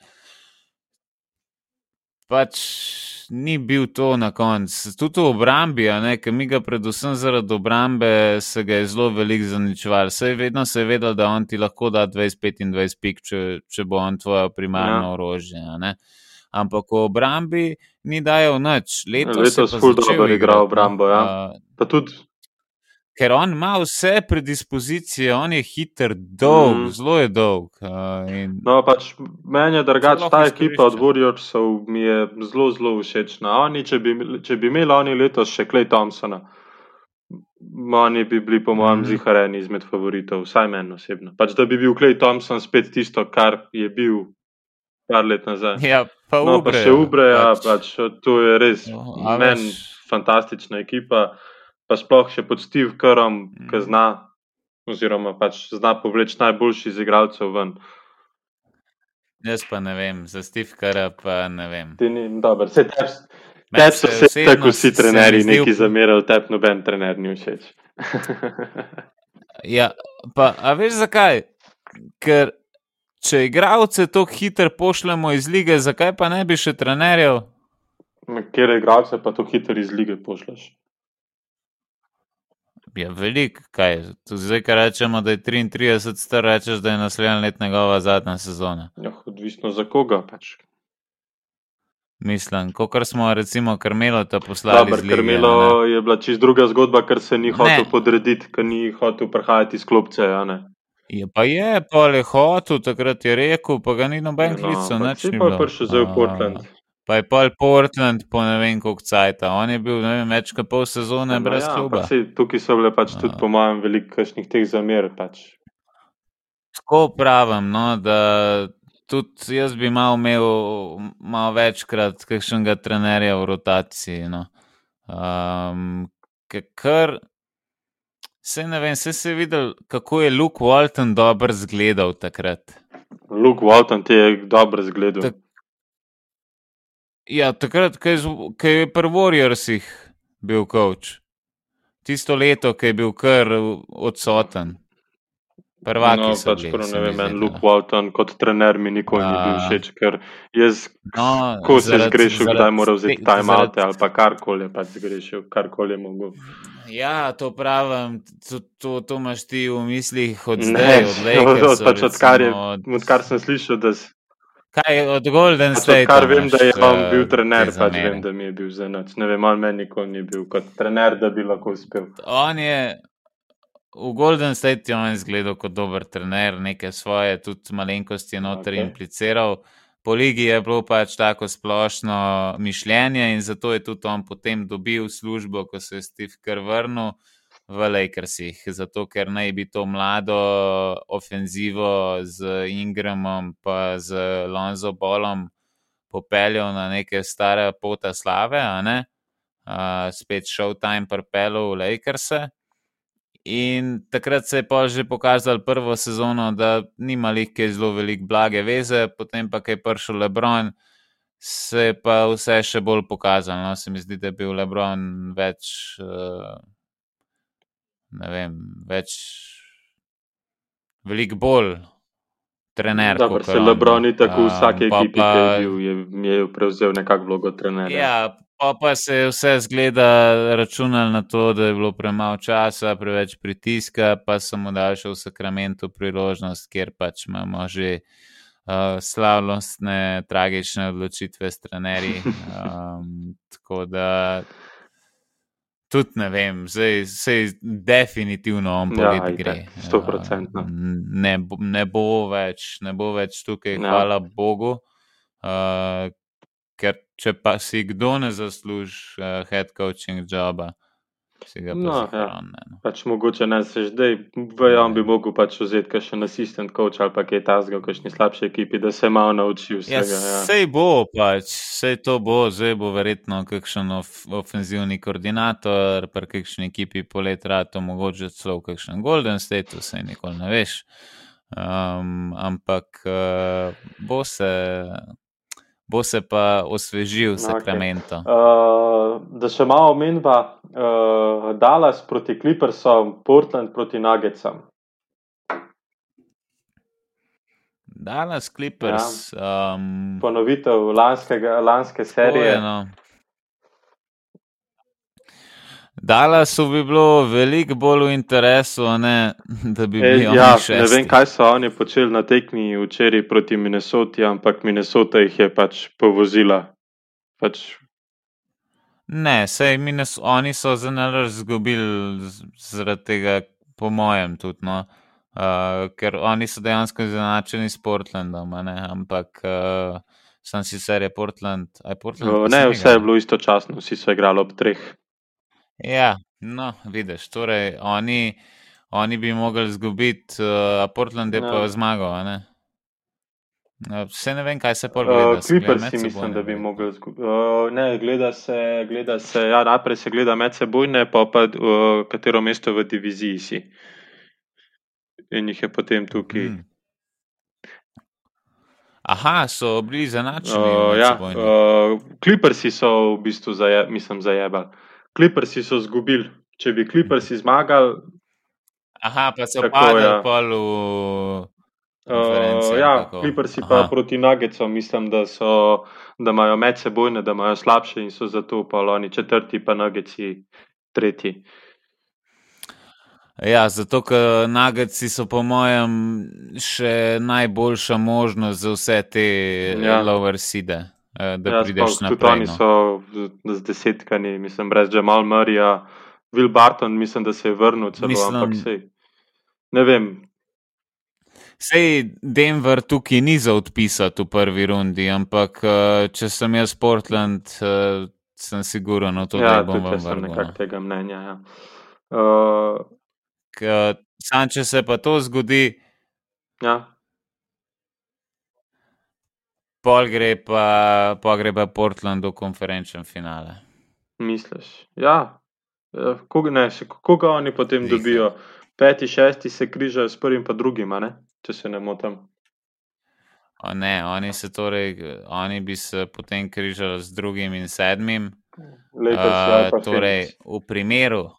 pač ni bil to na koncu. Tudi v obrambi, ki mi ga predvsem zaradi obrambe se ga je zelo veliko zaničeval. Vse vedno se je vedel, da on ti lahko da 25 in 20 pik, če, če bo on tvoje primarno ja. orožje. Ampak v obrambi ni dajal nič. Letos, Letos je zelo dobro igral obrambo. Ja. Pa tudi ker on ima vse predispozicije, on je hiter, dolg, mm. zelo je dolg. Uh, in... No, pač meni je drugače ta ekipa od Warriorsov, mi je zelo, zelo všečna. Oni, če, bi, če bi imeli oni letos še Klej Thompsona, oni bi bili, po mojem, mm. zihareni izmed favoritov, vsaj meni osebno. Pač, da bi bil Klej Thompson spet tisto, kar je bil. Par let nazaj. Ja, pa, no, pa še ubreja, pač. pač to je res no, meni fantastična ekipa pa sploh še pod Steve Kerrom, mm. ki zna, oziroma pač zna povleči najboljši iz igralcev ven. Jaz pa ne vem, za Steve Kerra pa ne vem. Ti ni dobro, se tebi te so vse tako vsi trenerji neki zamerali, tebi noben trener ni všeč. ja, pa a veš zakaj? Ker če igralce tako hitro pošljemo iz lige, zakaj pa ne bi še trenerjev? Kjer igralce pa tako hitro iz lige pošlješ? Je velik, kaj. Zdaj, ko rečemo, da je 33 star, rečeš, da je naslednja let njegova zadnja sezona. Ja, odvisno za koga pač. Mislim, kot smo recimo Karmelo ta poslali. Dobar, Karmelo je bila čist druga zgodba, ker se ni hotel podrediti, ker ni hotel prehajati iz klopce. Je pa je, pa je hotel, takrat je rekel, pa ga ni noben klical. No, si pa prišel zdaj v Portland. Pa je pol Portland, po ne vem koliko cajta. On je bil vem, več kot pol sezone ja, no, brez ja, kluba. Si, tukaj so bile pač tudi, po mojem, veliko kakšnih teh zamer. Pač. Tako pravim, no, da tudi jaz bi mal imel malo večkrat kakšnega trenerja v rotaciji. No. Um, ker se ne vem, se je videl, kako je Luke Walton dobro zgledal takrat. Luke Walton ti je dobro zgledal. Tak, Ja, takrat, ko je pri Warriorsih bil coach. Tisto leto, ki je bil kar odsoten. Prvaki No, pač bili, prav se ne vem, da. Luke Walton kot trener mi nikoli ni bil všeč, ker jaz, No, ko se zgrešil, kdaj mora vzeti te- time out zaradi- ali pa karkoli je pač zgrešil, karkoli je mogel. Ja, to pravim, to, to, to imaš ti v mislih od Ne, zdaj, od od, Lakersov, pač odkar, je, recimo, od- odkar sem slišal, da, Kaj od Golden State? odkar vem, da je on bil eh, trener, pač vem, da mi je bil za nič. Ne vem, on meni nikoli ni bil kot trener, da bi lahko uspel. On je v Golden State je on izgledal kot dober trener, neke svoje tudi malenkosti je noter okay. impliciral. Po ligi je bilo pač tako splošno mišljenje in zato je tudi on potem dobil službo, ko se je Steve Kerr vrnil v Lakersih, zato ker naj bi to mlado ofenzivo z Ingramom pa z Lonzo Bolom popeljal na neke stare pota slave, a ne? Uh, spet Showtime pripeljal v Lakerse. In takrat se je pa že pokazalo prvo sezono, da nima like zelo veliko blage veze, potem pa, ko je prišel Lebron, se je pa vse še bolj pokazalo. No? Se mi zdi, da je bil Lebron več, uh, ne vem, več, veliko bolj trener. Dobro, se on, Lebron ni tako v Um, vsaki pa ekipi, ki pa- je bil, je, je prevzel nekako vlogo trenerja. Ja, pa, pa se je vse zgleda računalo na to, da je bilo premalo časa, preveč pritiska, pa so mu dali še v Sakramentu priložnost, kjer pač imamo že uh, slavnostne, tragične odločitve s trenerji. Um, tako da tudi ne vem, zdaj se definitivno on Ja, pogled itak, gre. stoprocentno. Uh, ne, bo- ne bo več, ne bo več tukaj, Ja. hvala Bogu. Uh, ker če pa si kdo ne zasluži uh, head coaching joba, si ga pa No, no, ja. ne. No. Pač mogoče ne se zdaj, v on bi mogel pač vzeti kakšen assistant coach ali pa kaj tasga v kakšni slabši ekipi, da se malo nauči Ja, vsega. Ja, sej bo pač, sej to bo, zdaj bo verjetno kakšen of, ofenzivni koordinator, pri kakšni ekipi polet rato, mogoče celo v kakšnem Golden Stateu, sej nikoli ne veš. Um, ampak uh, bo se. Bo se pa osvežil No. Sacramento. Uh, da še malo omenba, uh, Dallas proti Clippersom, Portland proti Nuggetsom. Dallas Clippers. Ja. Um, Ponovitev lanskega, lanske serije. Je, no. Dallasu bi bilo veliko bolj v interesu, ne, da bi E, bili oni ja, ne šesti. vem, kaj so oni počeli na tekmi včeraj proti Minnesoti, ampak Minnesota jih je pač povozila. Pač, Ne, sej minus, oni so za nalaž izgubili z- zaradi tega, po mojem, tudi. No. Uh, ker oni so dejansko izenačeni s Portlandom, ne, ampak uh, sem sicer je Portland. je Portland uh, ne, vse je bilo istočasno, vsi so igrali ob treh. Ja, no, vidiš, torej oni, oni bi mogli izgubiti, uh, a Portland je Ja. pa zmagal. a Ne? Vse ne vem, kaj se pol Uh, gleda. se gleda Clippersi mislim, da bi mogli izgubiti. Uh, ne, gleda se, gleda se, ja, najprej se gleda medsebojne, pa pa uh, katero mesto v diviziji si. In jih je potem tukaj. Mm. Aha, so bili izenačeni. Uh, ja, uh, Clippersi so v bistvu mislim, zajebali. Clippersi so izgubili. Če bi Clippersi zmagali, Aha, pa tako, padli ja. pol v uh, ja, kako? Clippersi pa Aha. proti Nuggetsom, mislim, da, so, da imajo medsebojne, da imajo slabše in so zato pa oni četrti, pa Nuggetsi tretji. Ja, zato, ker Nageci so po mojem še najboljša možnost za vse te Ja. ja. lower side, eh, da Ja, ja, prideš tudi naprej. oni No. so z- desetkani, mislim, brez Jamal Murrayja. Will Barton, mislim, da se je vrnil celo, Mislim- ampak sej. Ne vem, Sej Denver tukaj ni za odpisati v prvi rundi, ampak eh, če sem jaz Portland, eh, sem siguren, to, da ja, jih bom vam jaz sem vrnil. nekako no. tega mnenja. Ja. Uh, Ker Sam, če se pa to zgodi, ja. Pol gre pa, pol gre pa Portland v konferenčnem finale. Misliš? Ja, Eh, koga, ne, še koga oni potem Zihar. dobijo? Peti, šesti se križajo s prvim, pa drugim, če se ne motim. O, ne, oni torej, oni bi se potem križali z drugim in sedmim. Lakers Uh, torej, v primeru,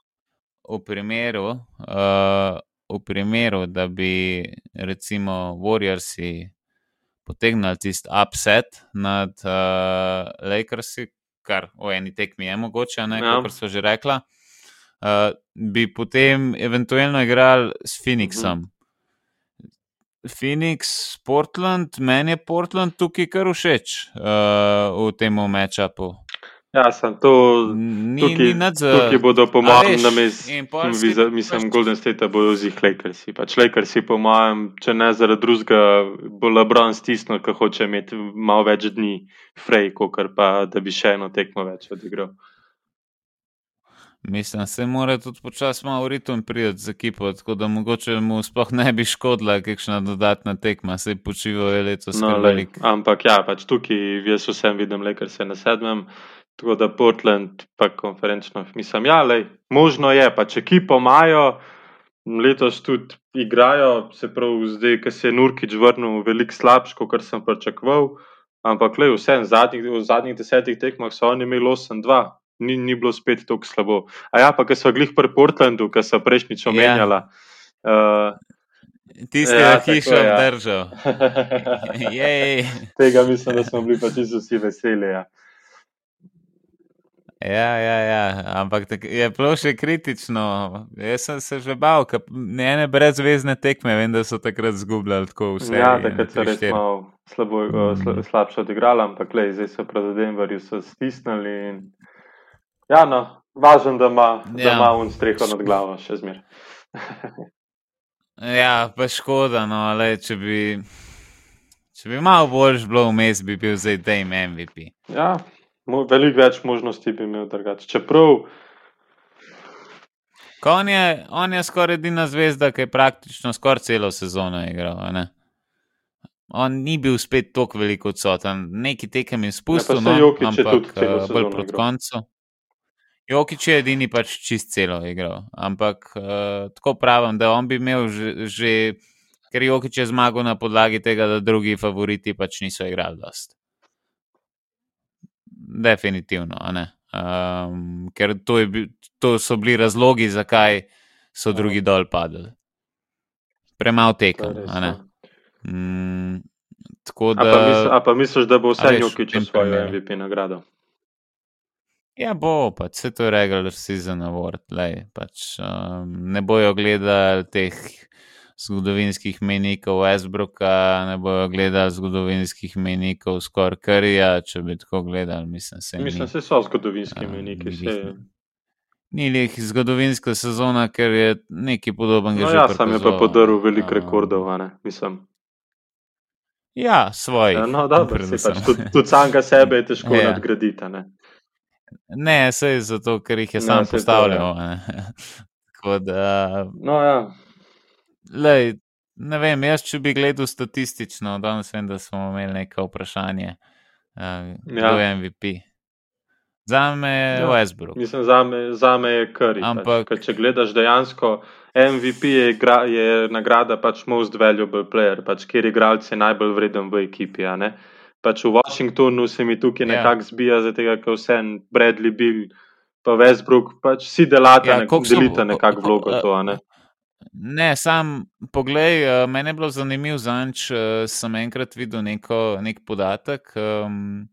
v primeru uh, v primeru, da bi recimo Warriorsi potegnili tisti upset nad uh, Lakersi, kar v eni tekmi je mogoče, ne, Ja. kot so že rekla, uh, bi potem eventualno igrali s Phoenixom. Phoenix, Portland, meni je Portland tukaj kar všeč uh, v tem matchupu. Ja, sem to. Ni, Tukaj, ni za. tukaj bodo, po mojem, na mestu. in pol spet Mislim, pač- Golden State bojo z jih Lakersi. Pač Lakersi, po mojem, če ne zaradi drugega, bo Lebron stisnil, ker hoče imeti malo več dni frej, kot pa da bi še eno tekmo več odigral. Mislim, se mora tudi počasi malo v ritem priti z ekipo, tako da mogoče mu sploh ne bi škodila kakšna dodatna tekma, se počivajo letos No, kar lej, ampak ja, pač tukaj jaz vsem vidim Lakers na sedmem, tako da Portland pa konferenčno mislim, ja, lej, možno je, pač ekipo imajo, letos tudi igrajo, se pravi zdaj, ker se je Nurkič vrnil veliko slabš, kot sem pričakoval, ampak lej, vse v zadnjih, v zadnjih desetih tekmah so oni imeli 8-2. Ni, ni bilo spet tako slabo. A ja, pa ker so glih pri Portlandu, ki so prejšnjič Ja. omenjala. Uh, Tisti, Ja, ki hišo ja. obdržal. Jej. Tega mislim, da smo bili pa čisto vsi veseli. Ja. Ja, ja, ja, ampak je bilo še kritično. Jaz sem se že bal, ker ene brezvezne tekme, vem, da so takrat zgubljali tako vse. Ja, takrat so res malo slabo, Mm. sla, slabše odigrali, ampak lej, zdaj so proti Denverju stisnili. In... Ja, no, važno, da ima, ja. da ima un streho nad glavo še zmer. Ja, pa škoda, no, le, če bi, če bi malo boljš bilo vmes, bi bil zdaj Dame MVP. Ja, veliko več možnosti bi imel drugače. Čeprav, Ko On je, on je skoraj edina zvezda, ki je praktično skoraj celo sezono igral. ne. On ni bil spet tako veliko odsoten, neki tekem je spustil, Ja, pa no, ampak eh, bolj proti koncu. Jokič je edini pač čist celo igral, ampak uh, tako pravim, da on bi imel že, že ker Jokič je zmagal na podlagi tega, da drugi favoriti pač niso igrali dost. Definitivno. Um, ker to, je, bil- to so bili razlogi, zakaj so Ja. drugi dol padli. Premalo tekem, res, a ne. no. Mm, tako a, pa mis, da. a pa misliš, da bo a vse veš, v Jokič osvojil. MVP nagrado? Ja, bo pač, vse to je regular season award. Lej, pač, um, ne bojo gledali teh zgodovinskih menikov Westbrooka, ne bojo gledali zgodovinskih menikov skoraj Curryja, če bi tako gledali. Mislim, se Mislim, ni. da so zgodovinski A, meniki. ni Se... lih zgodovinska sezona, ker je nekaj podobnega No, ja, sam je pa podaril veliko Um, rekordov, ne, mislim. Ja, svoj. Ja, no, dobro, pač tudi, tudi samega sebe je težko Ja. nadgraditi. Ne? Ne, sej zato, ker jih je No, sam to, postavljal. Tako da, No, ja. Lej, ne vem, jaz če bi gledal statistično, danes vem, da smo imeli neko vprašanje, uh, kdo Ja. je MVP. Za me je Ja. Westbrook. Mislim, za me, za me je kar. Ampak- Pač, če gledaš dejansko, MVP je, igra, je nagrada pač most valuable player, pač, kjer igralec je najbolj vreden v ekipi. Pač v Washingtonu se mi tukaj Ja. nekako zbija, zato ker vse Bradley Bill, pa Westbrook, pač vsi delata, Ja, nek, so- delita nekako vlogo to. Ne? Ne, sam poglej, uh, meni je bilo zanimivo zanč, uh, sem enkrat videl neko, nek podatek. Um,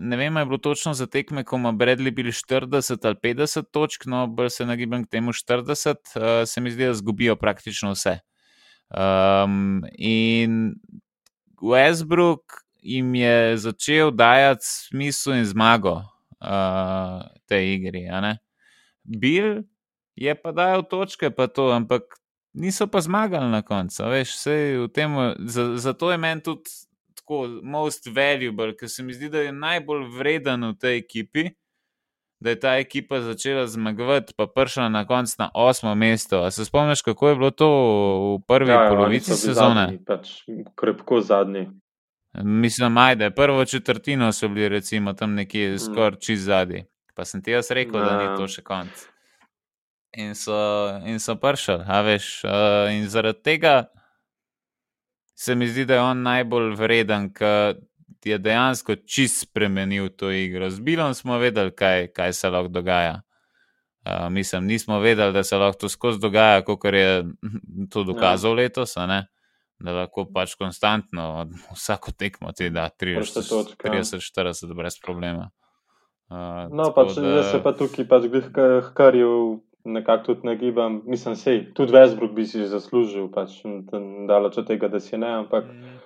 ne vem, je bilo točno za tekme, ko ima Bradley bil 40 ali 50 točk, no, bolj se nagibam k temu 40, uh, se mi zdi, da zgubijo praktično vse. Um, in Westbrook jim je začel dajati smisel in zmago uh, tej igri. Bill je pa dajal točke, pa to, ampak niso pa zmagali na koncu. Veš, v tem, za, zato je meni tudi tako most valuable, ker se mi zdi, da je najbolj vreden v tej ekipi. Da je ta ekipa začela zmagovati, pa prišla na koncu na osmo mesto. A se spomniš, kako je bilo to v prvi ja, Ja, polovici sezone? Zadnji, pač, krepko zadnji. Mislim, ajde, prvo četrtino so bili, recimo, tam nekje Mm. skoraj čez zadnji. Pa sem ti jaz rekel, da Ja. ni to še konc. In so, in so pršali, a veš. Uh, in zaradi tega se mi zdi, da je on najbolj vreden, ker je dejansko čist spremenil to igro. Z Bilom smo vedeli, kaj, kaj se lahko dogaja. Uh, mislim, nismo vedeli, da se lahko to skozi dogaja, kot je to dokazal ja. letos, da lahko pač konstantno vsako tekmo ti da 30-40 brez problema. Uh, no, pač da... jaz se pa tukaj pač glih karjev nekako tudi nagibam, mislim, sej, tudi Westbrook bi si zaslužil, pač daleč od tega, da si ne, ampak mm.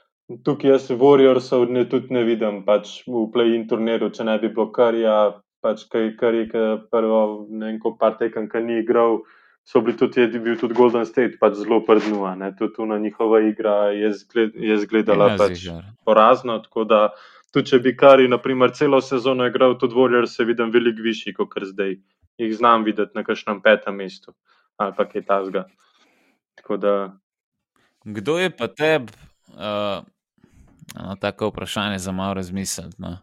tukaj jaz Warriorsov ne, tudi ne vidim, pač v play-in turnirju, če ne bi bilo karja, pač kaj, kar je prvo, ne vem, ko par tekem, ki ni igral, so bili tudi, je bil tudi Golden State pač zelo prdnua, ne, tudi na njihova igra je, zgled, je zgledala ja, pač porazno, tako da tudi če bi kari, naprimer, celo sezono igral, tudi Warriors se vidim veliko višji, kot kar zdaj jih znam videti na kakšnem petem mestu ali pa kaj tasga. Da... Kdo je pa tebi, uh, no, tako vprašanje za malo razmisliti? No?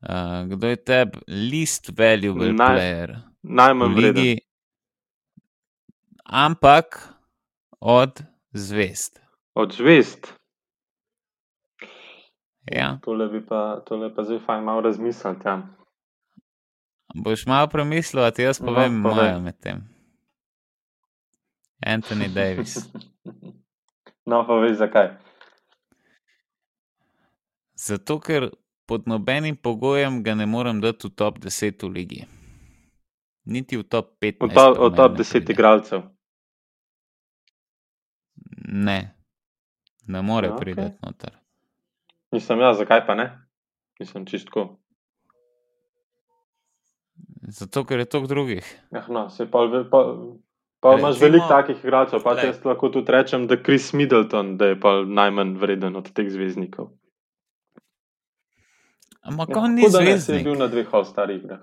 Uh, kdo je tebi least valuable Naj, player? Najmanj vreden. Ampak od zvest. Od zvest. Ja. Tole bi pa, tole pa zdaj fajn malo razmisliti. Ja. Boš malo premislil, a ti jaz no, povem, no, moja med tem. Anthony Davis. no, pa veš zakaj. Zato, ker pod nobenim pogojem ga ne morem dati v top 10 v ligi. Niti v top 15. V top, v top 10 igralcev. Ne, ne more no, priti okay. noter. Nisem jaz, zakaj pa ne? Nisem čistko. Zato, ker je toliko drugih. Ja, no, se pa, pa, pa Recimo, imaš veliko takih igralcev. Pa jaz lahko tudi rečem, da je Chris Middleton da je najmanj vreden od teh zvezdnikov. Ampak ja, on ni zvezdnik. Je bil na dveh ostalih igrah.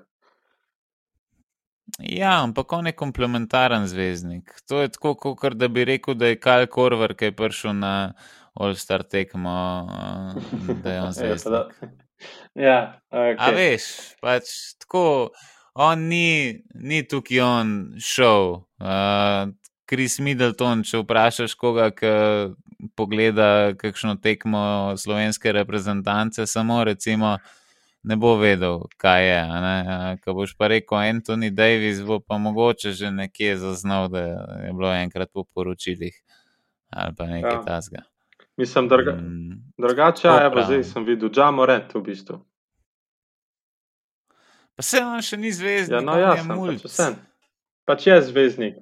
Ja, ampak on je komplementaren zvezdnik. To je tako, kot da bi rekel, da je Kyle Korver, ki je prišel na All-Star tekmo, da je on ja, zvezdnik. ja, okay. A veš, pač tako on ni, ni tukaj on šel. Uh, Chris Middleton, če vprašaš koga, ki pogleda kakšno tekmo slovenske reprezentance, samo recimo ne bo vedel, kaj je. Ko boš pa rekel Anthony Davis, bo pa mogoče že nekje zaznal, da je bilo enkrat po poročilih ali pa nekaj ja. tasga. Mislim, drga, mm, drugače, ja, zdaj sem videl, da je Morent v bistvu. Pa se on še ni zvezdnik. Ja, no, ja, sem pač vse. Pač je zvezdnik.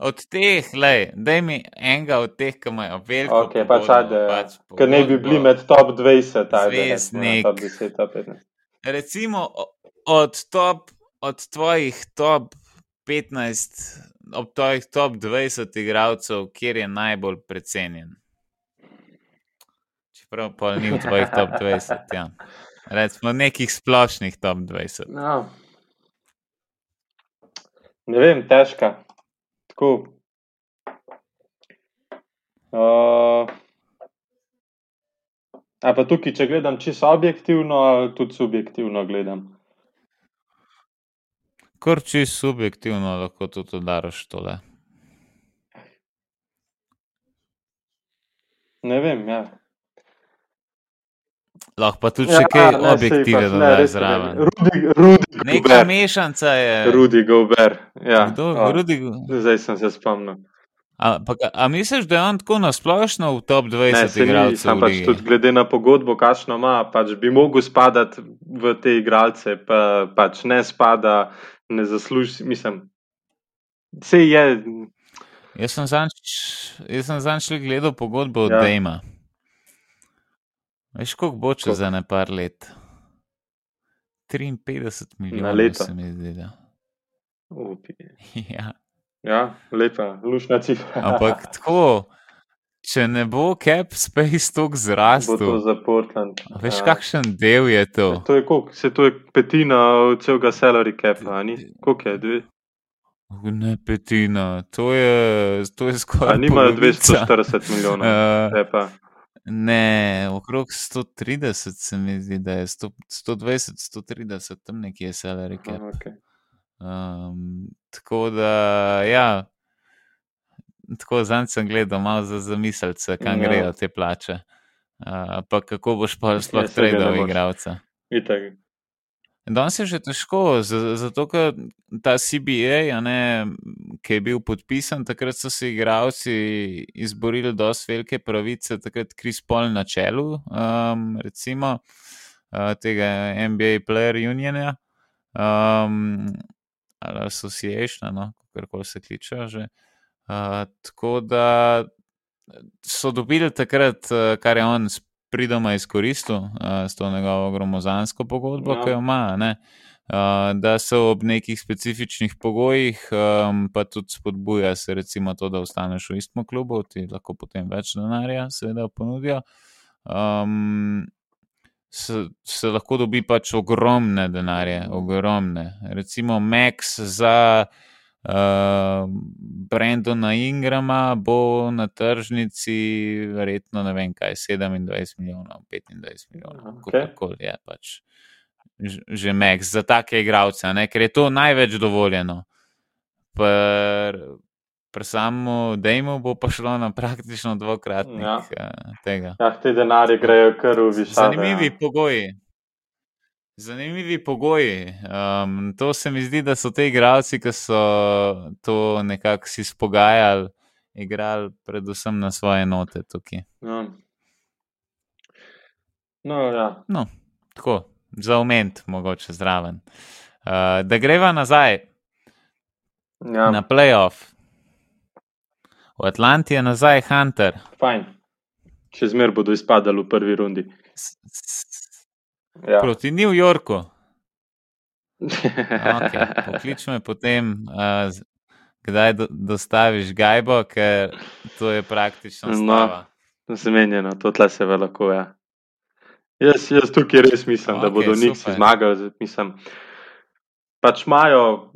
Od teh, da mi enega od teh, ki imajo veliko. Okay, pač ajde, pač ker ne bi bili med top 20, ajde, zvezdnik. Top 10, top 15. Recimo od, top, od tvojih top 15, od tvojih top 20 igralcev, kjer je najbolj precenjen. Čeprav pa ni v tvojih top 20. Ja. Recimo nekih splošnih top 20. No. Ne vem, težka. Tako. Uh, a pa tukaj, če gledam čisto objektivno, ali tudi subjektivno gledam. Kar čisto subjektivno lahko tudi udaraš tole. Ne vem, ja. Lahko pa tudi ja, kaj objektive pač, dodajo zraven. Rudi, Rudi Neka mešanca je. Rudi Gober. Ja. Kdo, o, Rudi... Zdaj sem se spomnil. A, pa, a misliš, da je on tako nasplošno v top 20 igralcev? Pač tudi glede na pogodbo, kakšno ima, pač bi mogel spadati v te igralce, pa pač ne spada, ne zasluži, mislim. Vse je. Jaz sem zanj gledal pogodbo od ja. Dejma. Veš, koliko bo čez za ne par let? 53 milijonov na leto. Se mi zdi, da. ja. ja, lepa, lušna cifra. Ampak tako, če ne bo cap space tok zrastel. Bo to za Portland. Veš, ja. kakšen del je to? Ja, to je, koliko, se to je petina celega salary capa, ni? Koliko je, dve? Ne petina, to je, to je skoraj. Nimajo 240 milijonov. Uh, Ne, okrog 130 se mi zdi, da je 100, 120, 130, tam nekje je salary cap. Okay. Um, tako da, ja, tako zanj sem gledal, malo za zamiselce, kam no. grejo te plače. Uh, pa kako boš pa sploh ja, tredal igralca. Danes je že težko, zato ker ta CBA, ne, ki je bil podpisan, takrat so se igravci izborili dosti velike pravice, takrat Kris Paul na čelu, um, recimo uh, tega NBA Player Uniona um, ali Association, no, kako se kliče že. Uh, tako da so dobili takrat, uh, kar je on pridoma izkoristil uh, s to njegovo gromozansko pogodbo, ja. ki jo ima. Ne? Uh, da so ob nekih specifičnih pogojih, um, pa tudi spodbuja se, recimo, to, da ostaneš v istem klubu, ti lahko potem več denarja, seveda, ponudijo. Um, se, se lahko dobi pač ogromne denarje, ogromne. Recimo, Max za uh, Brendona Ingrama bo na tržnici, verjetno ne vem kaj, 27 milijonov, 25 milijonov, okay. kako je pač. Že Max za take igralce, ker je to največ dovoljeno. Pri samem Dejmu bo pa šlo na praktično dvakratnik ja. Eh, tega. Ja, te denarje grejo kar v višino. Zanimivi ja. pogoji. Zanimivi pogoji. Um, to se mi zdi, da so te igralci, ki so to nekako si spogajali, igrali predvsem na svoje note tukaj. No, no ja. No, tako, za oment, mogoče zraven. Uh, da greva nazaj ja. na playoff. V Atlanti je nazaj Hunter. Fajn. Še zmer bodo izpadali v prvi rundi. -s Ja. Proti New Yorku. Okay. Poklič me potem, uh, kdaj do, dostaviš Gajbo, ker to je praktično stvar. No, zamenjeno, to tle se veliko. Ja. Jaz, jaz tukaj res mislim, okay, da bodo Nixi zmagali. Mislim, pač imajo,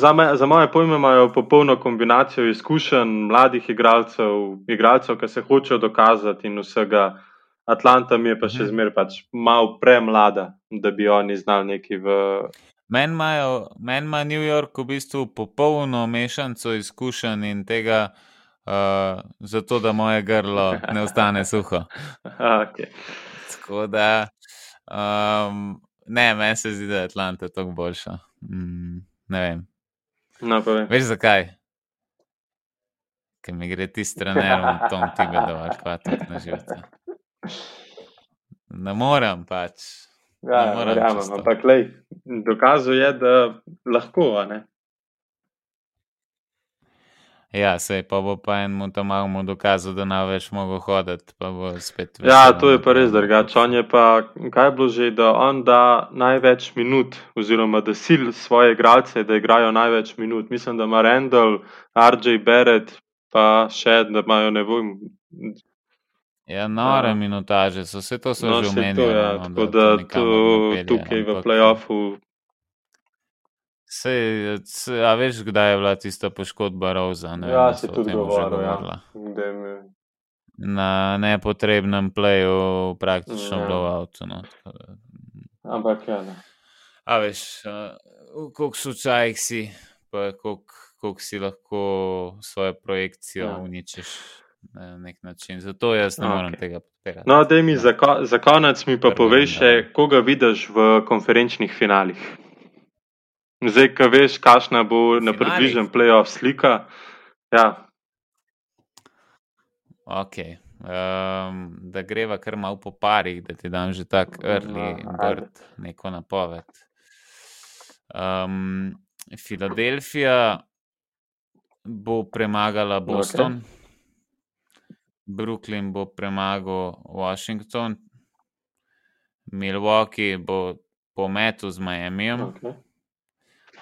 za, me, za moje pojme, imajo popolno kombinacijo izkušenj mladih igralcev, igralcev, ki se hočejo dokazati in vsega. Atlanta mi je pa še mhm. zmeraj pač malo premlada, da bi oni znali neki v. Meni ima New York v bistvu popolno mešanico izkušenj in tega, uh, zato da moje grlo ne ostane suho. okay. Tako da, um, ne, meni se zdi, da je Atlanta tako boljša. Mm, ne vem. No, Veš zakaj? Ker mi gre ti stranerom, Tom Tibedov, ali pa tako na živce. Ne morem pač. Ja, ne morem verjamem, ampak lej, dokazuje, da lahko. Ja, sej pa bo pa enemu tam malo dokazal, da ne več mogo hoditi. Ja, to je pa res drugače. On je pa, kaj bo že, da on da največ minut, oziroma da sil svoje igralce, da igrajo največ minut. Mislim, da ima Randall, RJ Barrett, pa še, da imajo ne vem, Ja, nore ja. minutaže, so vse to no, že omenili. Ja, no, tako da, da tu, tukaj v playoffu. Sej, a veš, kdaj je bila tista poškodba Roza? Ne, ja, si tudi govoril. Ja. Na nepotrebnem playu, praktično ja. blowout. No. Ampak ja. Ne. A veš, koliko slučajih si, pa koliko si lahko svojo projekcijo ja. uničiš na nek način. Zato jaz ne morem okay. tega podpirati. No, da mi za, ko za konec mi pa poveš, koga vidiš v konferenčnih finalih. Zdaj, ki veš, kakšna bo na približnem playoff slika. Ja. Ok. Um, da greva kar malo po parih, da ti dam že tako early bird, neko napoved. Um, Filadelfija bo premagala Boston. Okay. Brooklyn bo premagal Washington, Milwaukee bo pometel z Miamijem, okay.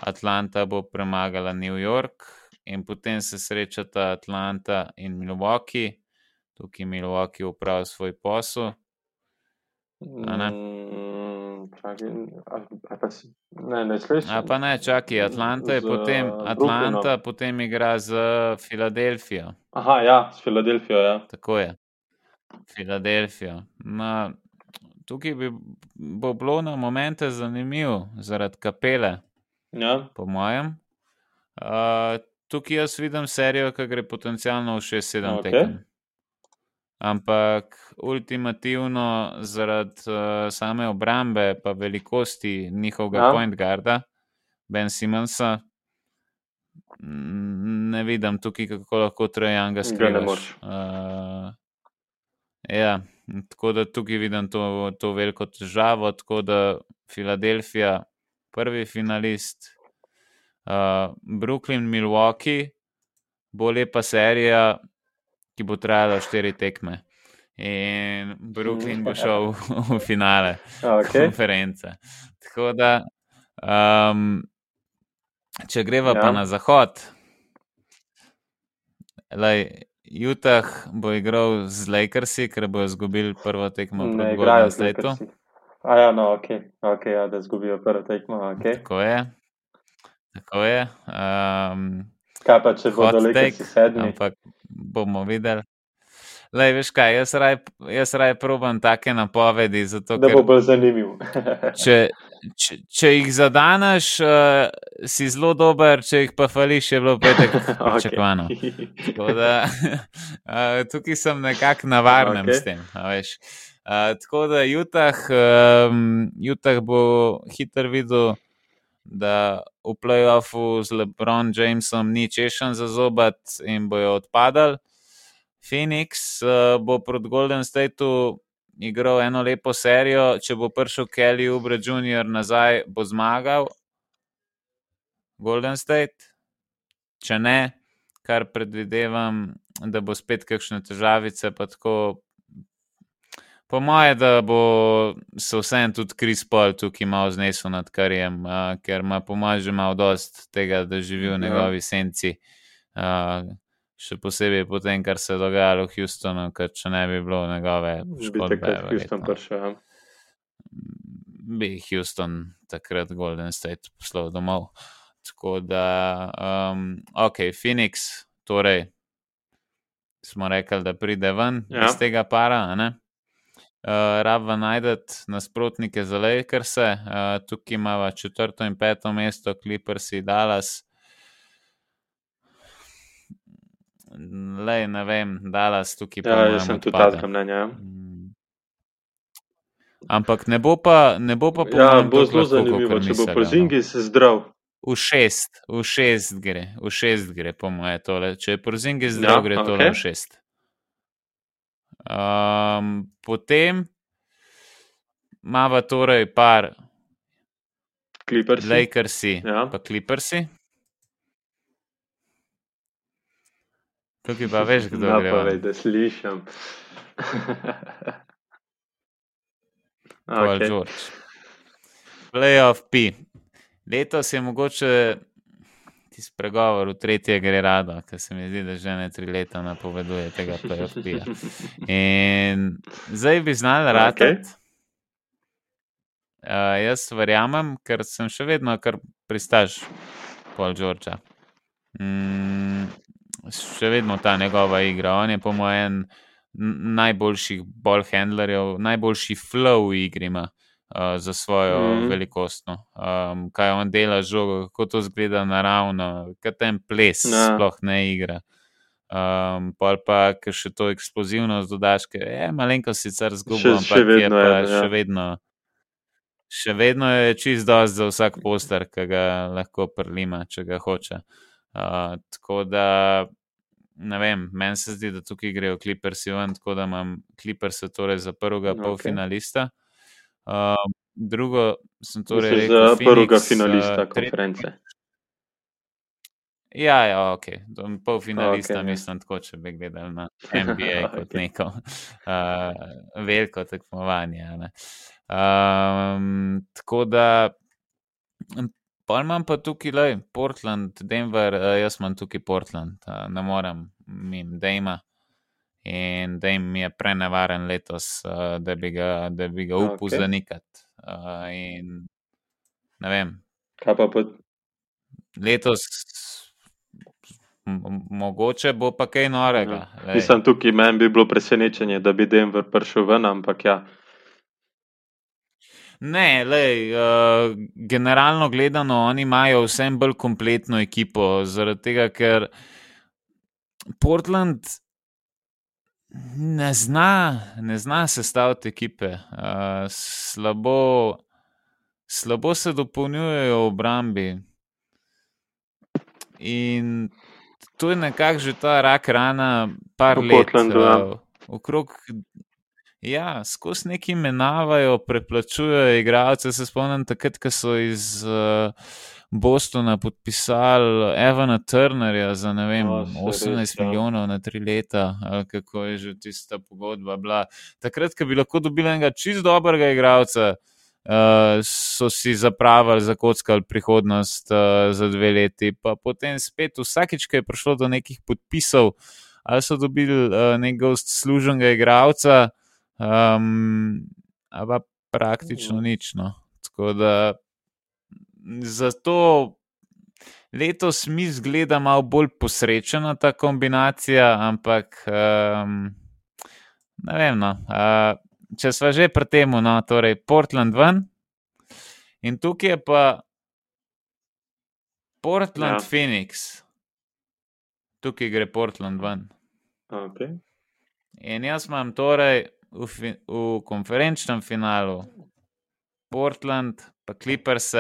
Atlanta bo premagala New York in potem se srečata Atlanta in Milwaukee, tukaj Milwaukee upravlja svoj posel. Ne, ne slišiš. A pa ne, čakaj, Atlanta je potem, Atlanta potem igra z Filadelfijo. Aha, ja, s Filadelfijo, ja. Tako je. Filadelfijo. Na, tukaj bi bo bilo na momente zanimivo, zaradi kapele. Ja. Po mojem. Uh, tukaj jaz vidim serijo, ki gre potencialno v 6-7 okay. tekem. Ampak ultimativno zaradi uh, same obrambe pa velikosti njihovega Ja. point guarda, Ben Simonsa, ne vidim tukaj, kako lahko Trajanga Ga ne skrivaš. moreš. Uh, ja, tako da tukaj vidim to, to veliko težavo, tako da Filadelfija, prvi finalist, uh, Brooklyn, Milwaukee, bo lepa serija, ki bo trajala štiri tekme. In Brooklyn bo šel v, v finale Okay. konference. Tako da, um, če greva ja. pa Ja. na zahod, lej, Utah bo igral z Lakersi, ker bojo izgubili prvo tekmo Ne proti igrajo Golden z Stateu. Lakersi. A ja, no, ok, okay ja, da izgubijo prvo tekmo. Okay. Tako je. Tako je. Um, Kaj pa, če bodo Lakersi take, sedmi? ampak bomo videli. Lej, veš kaj, jaz raj, jaz raj probam take napovedi, zato Da bo bolj zanimiv. če, če, če jih zadaneš, uh, si zelo dober, če jih pa fališ, je bilo petek pričakovano. Da uh, tukaj sem nekako na varnem okay. s tem. Uh, tako da Utah, um, Utah bo hiter videl, da v playoffu z LeBron Jamesom ni češen za zobat in bojo odpadali. Phoenix uh, bo proti Golden Stateu igral eno lepo serijo, če bo prišel Kelly Ubre Jr. nazaj, bo zmagal Golden State. Če ne, kar predvidevam, da bo spet kakšne težavice, pa tako. Po moje, da bo se vsem tudi Kris Paul tukaj malo znesel nad karjem, uh, ker ima po mojem že malo dost tega, da živi v Ja. njegovi senci. Uh, še posebej po tem, kar se je dogajalo v Houstonu, ker če ne bi bilo njegove Bi škodbe, takrat Houston prišel. ja. bi Houston takrat Golden State poslal domov. Tako da, um, ok, Phoenix, torej smo rekli, da pride ven ja. Iz tega para. ne? Uh, Rabva najdete nasprotnike za Lakerse, uh, tukaj imamo četrto in peto mesto, Clippers in Dallas. Lej, ne vem, Dallas tukaj po Ja, mojem jaz sem tudi takega mnenja. ja. Mm. Ampak ne bo pa, ne bo pa Ja, mojem bo zelo zanimivo, če bo mislijo, no. Porzingis zdrav. V šest, v šest gre, v šest gre, po moje tole. Če je Porzingis Ja, zdrav, gre tole okej. v šest. Um, potem imamo torej par Clippers. Lakersi, Ja. pa Clippersi. Tukaj pa veš, kdo povej, ven. da slišim. Paul okay. George. Playoff P. Letos je mogoče tisti pregovor v tretje gre rado, ker se mi zdi, da že ne tri leta napoveduje tega playoff P. In zdaj bi Okej. ratati. Uh, jaz verjamem, ker sem še vedno kar pristaš Paul Georgea. Mm, še vedno ta njegova igra. On je po mojem najboljših ball handlerjev, najboljši flow v igri ima uh, za svojo mm. Mhm. velikost. no. Um, kaj on dela z žogo, kako to zgleda naravno, kaj ten ples Ja. ja. sploh ne igra. Um, pol pa, ker še to eksplozivnost dodaš, ki je malenko sicer Še- zgubil, še ampak je vedno pa je, ja. še vedno. Še vedno je čist dost za vsak poster, ki ga lahko prelima, če ga hoče. Uh, tako da, ne vem, meni se zdi, da tukaj grejo Clippersi ven, tako da imam Clipperse torej za prvega okay. polfinalista. Uh, drugo sem torej Misliš rekel, za prvega Phoenix, finalista uh, konference. Ja, ja, ok. Polfinalista, okay, ja. mislim, tako, če bi gledali na NBA kot Okej. neko uh, veliko tekmovanje. ne. Um, tako da, pa imam pa tukaj, le, Portland, Denver, uh, jaz imam tukaj Portland, uh, ne morem mim Dejma. In da jim je prenevaren letos, uh, da bi ga, da bi ga upal okay. zanikati. Uh, in ne vem, Kaj pa pod... letos, mogoče bo pa kaj norega. Ja. Mislim, tukaj meni bi bilo presenečenje, da bi Denver prišel ven, ampak ja. Ne, lej, uh, generalno gledano, oni imajo vsem bolj kompletno ekipo, zaradi tega, ker Portland ne zna, ne zna sestaviti ekipe. Uh, slabo, slabo se dopolnjujejo v obrambi. In to je nekako že ta rak rana, par V let. Portlandu, ja. uh, okrog, ja, skozi neki menjavajo, preplačujejo igralce. Se spomnim takrat, ko so iz uh, Bostona podpisali Evana Turnerja za vem, saj 18 res, ja. milijonov na tri leta, ali kako je že tista pogodba bila. Takrat, ko bi lahko dobili enega čist dobrega igralca. Uh, so si zapravili, zakockali prihodnost uh, za dve leti, pa potem spet, vsakič, ko je prišlo do nekih podpisov, ali so dobili uh, nekega služenega igralca, um, pa praktično nič. No. Tako da zato letos mi zgleda malo bolj posrečena ta kombinacija, ampak um, ne vem. No, uh, če smo že pri tem, no, torej Portland ven. In tukaj je pa Portland, Ja. Phoenix, tukaj gre Portland ven. Okay. In jaz imam torej v, fi, v konferenčnem finalu Portland, pa Clippers,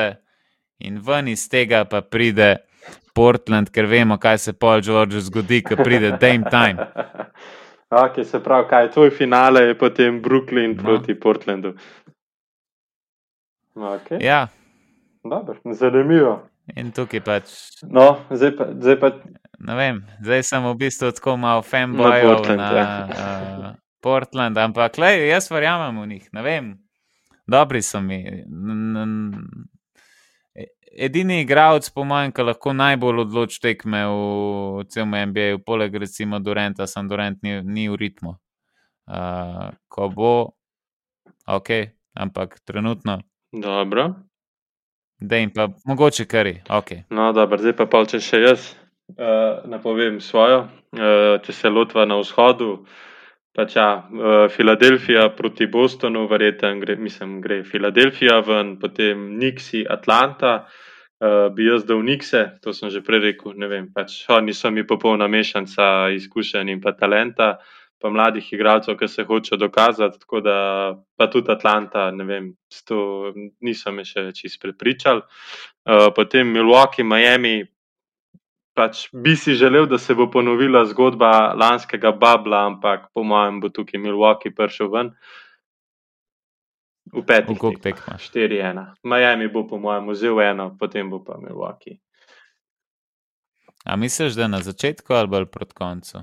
in ven iz tega pa pride Portland, ker vemo, kaj se Paul George zgodi, ko pride Dame Time. Okay, se pravi, kaj je tvoj finale, je potem Brooklyn No. proti Portlandu. Okay. Ja, Dobro, zanimivo. in tukaj pač. No, zdaj pa, zdaj pa Ne vem, zdaj sem v bistvu tako malo fanboy na, Portland, na ja. uh, Portland, ampak lej, jaz verjamem v njih. Ne vem, dobri so mi. N- n- e- Edini igralec, po mojem, ki lahko najbolj odloči tekme v celem NBA, poleg recimo Durenta, sem Durent ni, ni v ritmu. Uh, ko bo, ok, ampak trenutno, dobro. da jim pa mogoče kari, ok. No, dobro, zdaj pa pol, če še jaz uh, napovem svojo. Uh, če se lotva na vzhodu, pač ja, uh, Filadelfija proti Bostonu, verjetno gre, mislim, gre Filadelfija ven, potem Nixi, Atlanta. Uh, bi jaz dal Nixe, to sem že prej rekel, ne vem, pač oni so mi popolna mešanca izkušenj in pa talenta, pa mladih igralcev, ki se hočejo dokazati, tako da pa tudi Atlanta, ne vem, s to niso me še čist prepričali. Uh, potem Milwaukee, Miami, pač bi si želel, da se bo ponovila zgodba lanskega Babla, ampak po mojem bo tukaj Milwaukee prišel ven. V petih. Tekmah. tekmah? 4-1. Miami bo po mojem vzel eno, potem bo pa Milwaukee. A misliš, da na začetku ali bolj proti koncu?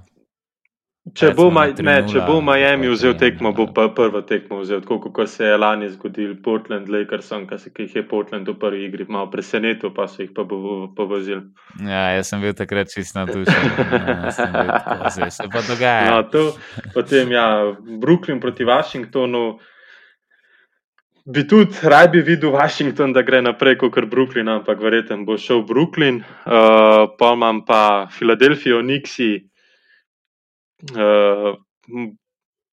Če bo, na Ma, ne, če 3:0 bo Miami vzel 3:1, tekmo, bo pa prvo tekmo vzel, tako kot se je lani zgodil Portland, Lakersom, ki jih je Portland v prvi igri malo presenetil, pa so jih pa bo- povozili. Ja, jaz sem bil takrat čist. Ja, sem bil tako, zdaj se pa dogaja. No, to, potem ja, Brooklyn proti Washingtonu. Bi tudi raj bi videl Washington, da gre naprej kot Brooklyn, ampak verjetno bo šel Brooklyn. Uh, pa imam pa Filadelfijo, Nixi, uh,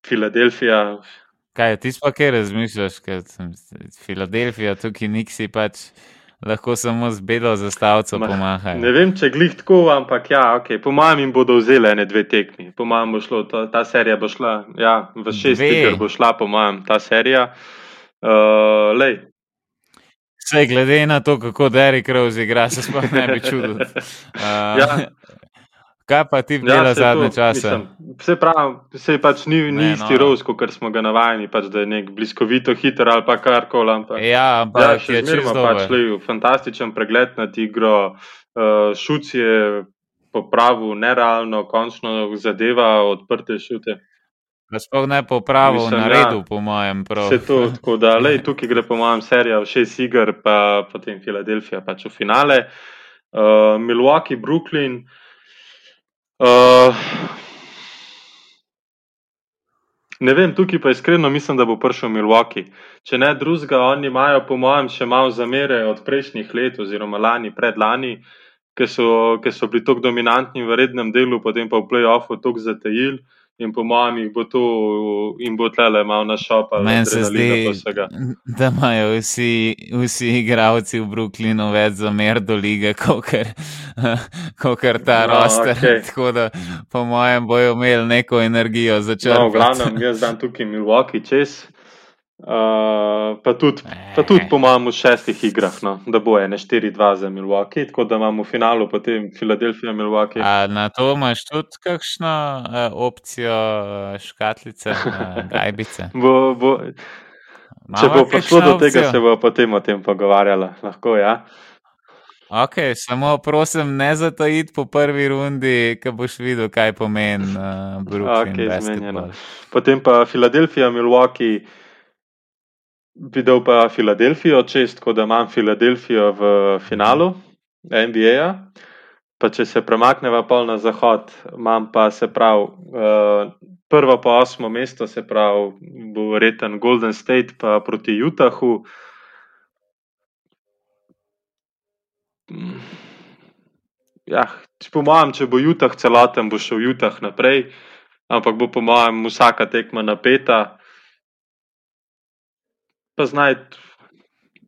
Filadelfija. Kaj, ti pa kaj razmišljaš, ker Filadelfija, tukaj niksi pač lahko samo z belo zastavico Ma, pomahajo. Ne vem, če glih tako, ampak ja, okay. po mojem jim bodo vzeli ene dve tekmi. Po mojem bo šlo, ta, ta serija bo šla, ja, v šest iger bo šla, po mojem, ta serija. Uh, lej, Vse glede na to, kako Derek Rose igra, se sploh ne bi čudil. Uh, Ja. Kaj pa ti dela saj zadnje to, čase? Mislim, vse pravi, vse pač ni, ni Ne, isti no. roz, kot smo ga navajeni, pač, da je nek bliskovito hiter ali pa karkoli. Ampak, Ja, ja, ampak še zmeraj čisto ima pač lej, fantastičen pregled nad igro, uh, šuc je popravil, nerealno, končno zadeva odprte šute. Sploh ne popravil Mislim, na ja. redu, po mojem. Prav. Vse to, tako da lej, tukaj gre po mojem serija v šest iger, pa potem Filadelfija pač v finale. Uh, Milwaukee, Brooklyn. Uh, ne vem, tukaj pa iskreno mislim, da bo prišel Milwaukee. Če ne drugega, oni imajo po mojem še malo zamere od prejšnjih let, oziroma lani, predlani, ki so, ki so bili tako dominantni v rednem delu, potem pa v playoffu tako zatajili. In po mojem, jih bo to, jim bo tlele malo našopalo. Meni se zdi, da imajo vsi, vsi igravci v Brooklynu več zamer do lige, kot kar ta No, roster. okej. Tako da, po mojem, bojo imeli neko energijo za čas. No, v glavnem, jaz dan tukaj Milwaukee čez. Uh, pa, tudi, pa tudi, po mojem, v šestih igrah, no, da bo ene 4-2 za Milwaukee, tako da imamo v finalu potem Filadelfija, Milwaukee. A na to imaš tudi kakšno uh, opcijo škatlice, uh, gajbice? Bo, bo, če Imava bo prišlo do tega, opcijo? se bo potem o tem pogovarjala. Lahko, ja. Ok, samo prosim, ne zato iti po prvi rundi, ko boš videl, kaj pomeni uh, Brooklyn. Zmenjeno. Potem pa Filadelfija, Milwaukee. Videl pa Filadelfijo čez, tako da imam Filadelfijo v finalu NBA. Pa če se premakneva pol na zahod, imam pa se pravi uh, prvo pa osmo mesto, se pravi, bo reten Golden State pa proti Utahu. Ja, po mojem, če bo Utah celoten, bo šel Utah naprej, ampak bo po mojem vsaka tekma napeta. Pa znaj,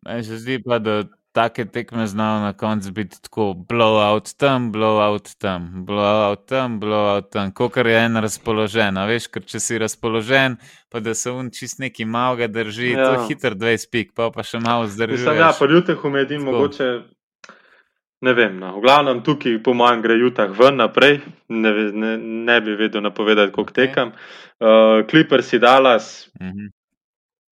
Meni se zdi pa, da take tekme znajo na koncu biti tako blowout tam, blowout tam, blowout tam, blowout tam, kot je en razpoložen. A veš, ker če si razpoložen, pa da se un čist neki malega drži, ja. to Ja. je hiter 20 pik, pa pa še malo zdrži. Mislim, ja, po Utahu me edin Tako. mogoče. Ne vem, no. v glavnem tukaj, po mojem, gre Utah ven naprej, ne, ne, ne bi vedel napovedati, koliko tekam. Uh, Clippersi Dallas, Mhm.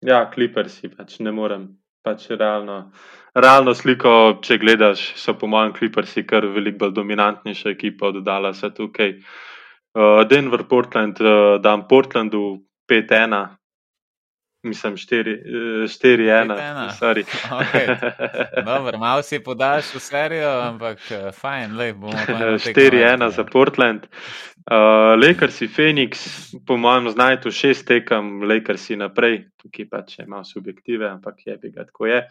Ja, Clippersi, pač ne morem, pač realno. Realno sliko, če gledaš, so po mojem Clippersi kar veliko bolj dominantnejša ekipa od Dallasa tukaj. Uh, Denver, Portland, uh, dam Portlandu 5-1, mislim 4-1, 5:1. sorry. Okej. Dobro, malo si podaljšal serijo, ampak eh, fajn, lej, bomo pa eno tekmo 4-1 več, za. Portland. Uh, Lakersi, Phoenix, po mojem, znajtu šest tekem, Lakersi naprej, tukaj pač je malo subjektive, ampak je bi ga tako je.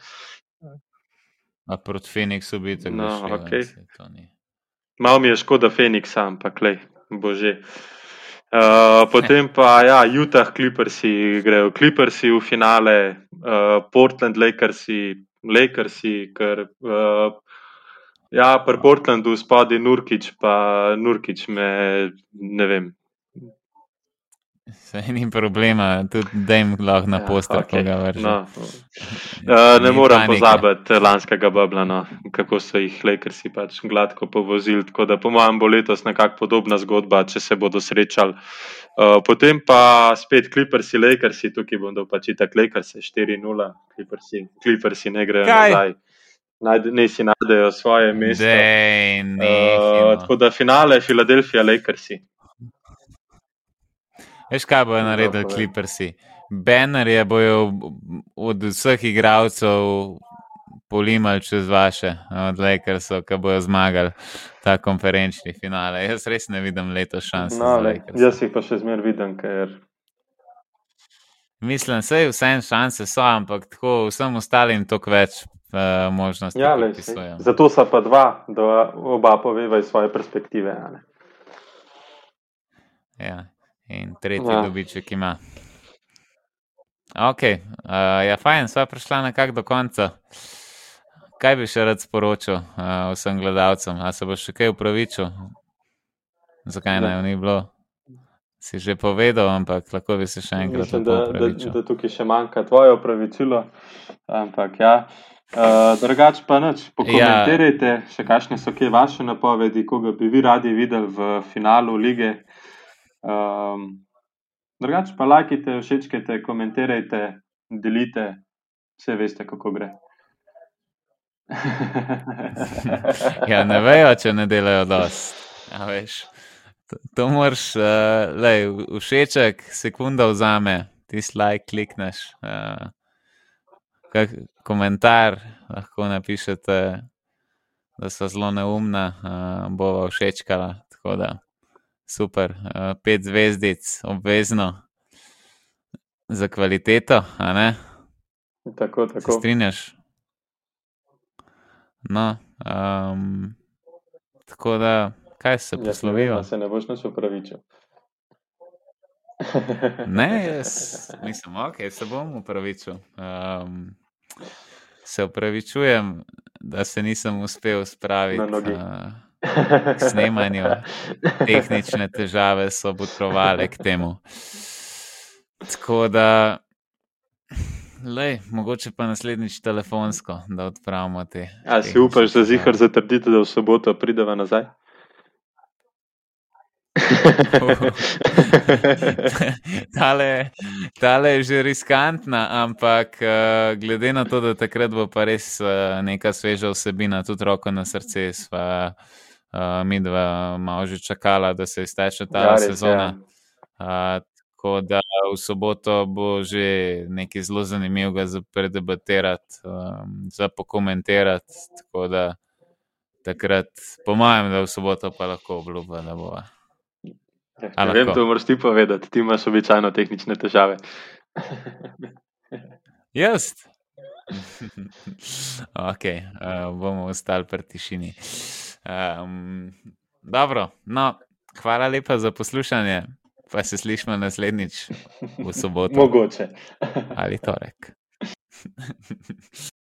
A proti Phoenixu bi tako No, šli, to ni. Malo mi je škoda Phoenixa, ampak lej, bože. Uh, potem pa ja, Utah, Clippersi grejo Clippersi v finale, uh, Portland, Lakersi, Lakersi, ker uh, ja, pri Portlandu spadi Nurkič, pa Nurkič me ne vem. Saj ni problema, tudi da jim lahko na Ja, poster okej, koga vrže. No. Uh, ne panike. pozabiti lanskega babla, no, kako so jih Lakersi pač gladko povozili. Tako da, po mojem, bo letos nekako podobna zgodba, če se bodo srečali. Uh, potem pa spet Clippersi, Lakersi, tukaj bom dal pač itak Lakersi 4-0, Clippersi, Clippersi ne grejo Kaj? nazaj. Najde, ne si najdejo svoje mesto. Dej, Uh, nehaj, no. tako da finale, Filadelfija, Lakersi. Veš, kaj bojo No, naredili kliprsi? Bannerje bojo od vseh igralcev polimali čez vaše, od Lakersov, ki bojo zmagali ta konferenčni finale. Jaz res ne vidim letos šans. No, jaz jih pa še zmer vidim, ker Mislim, da je vse šanse so, ampak tako vsem ostalim toliko več uh, možnosti. Ja, lej, pripisujem. zato so pa dva, da oba poveva iz svoje perspektive. Ja. In tretji Ja. dobiček ima. Ok, uh, ja, fajn, sva prišla nekako do konca. Kaj bi še rad sporočil uh, vsem gledalcem? A se boš še kaj upravičil? Zakaj Ne. naj ni bilo? Si že povedal, ampak lahko bi se še enkrat Mislim, da, da, da tukaj še manjka tvoje opravičilo. Ampak ja. Uh, drugač pa nič, pokomentirajte, ja. še kakšne so kje vaše napovedi, koga bi vi radi videli v finalu lige. Um, drugač pa lajkite, všečkajte, komentirajte, delite, vse veste, kako gre. Ja, ne vejo, če ne delajo dosti. Ja, veš. To, to moraš, uh, lej, všeček, sekunda vzame, ti slajk klikneš. Uh, kak komentar lahko napišete, da so zelo neumna, uh, bova všečkala. Tako da super, uh, pet zvezdic, obvezno za kvaliteto, a ne? tako, Se tako. strinjaš? No, um, tako da, kaj se vem, poslovijo? a se ne boš nič upravičil. Ne, jaz mislim, ok, se bom upravičil. Um, se upravičujem, da se nisem uspel spraviti Na nogi. uh, snemanju. Tehnične težave so potrovale k temu. Tako da, lej, mogoče pa naslednjič telefonsko, da odpravimo te. A si upaš, da zihar zatrdite, da v soboto prideva nazaj? tale, tale je že riskantna, ampak uh, glede na to, da takrat bo pa res uh, neka sveža vsebina, tudi roko na srce, sva uh, mi dva malo že čakala, da se izteče ta ja, sezona. Ja. Uh, tako da v soboto bo že nekaj zelo zanimivega za predebatirati, um, za pokomentirati. Tako da takrat, po mojem, da v soboto pa lahko obljubim, da bo. Ne vem, to moraš ti povedati, ti imaš običajno tehnične težave. Jaz. ok, uh, bomo ostali pri tišini. Um, dobro, no, hvala lepa za poslušanje, pa se slišmo naslednjič v soboto. Mogoče. Ali torek.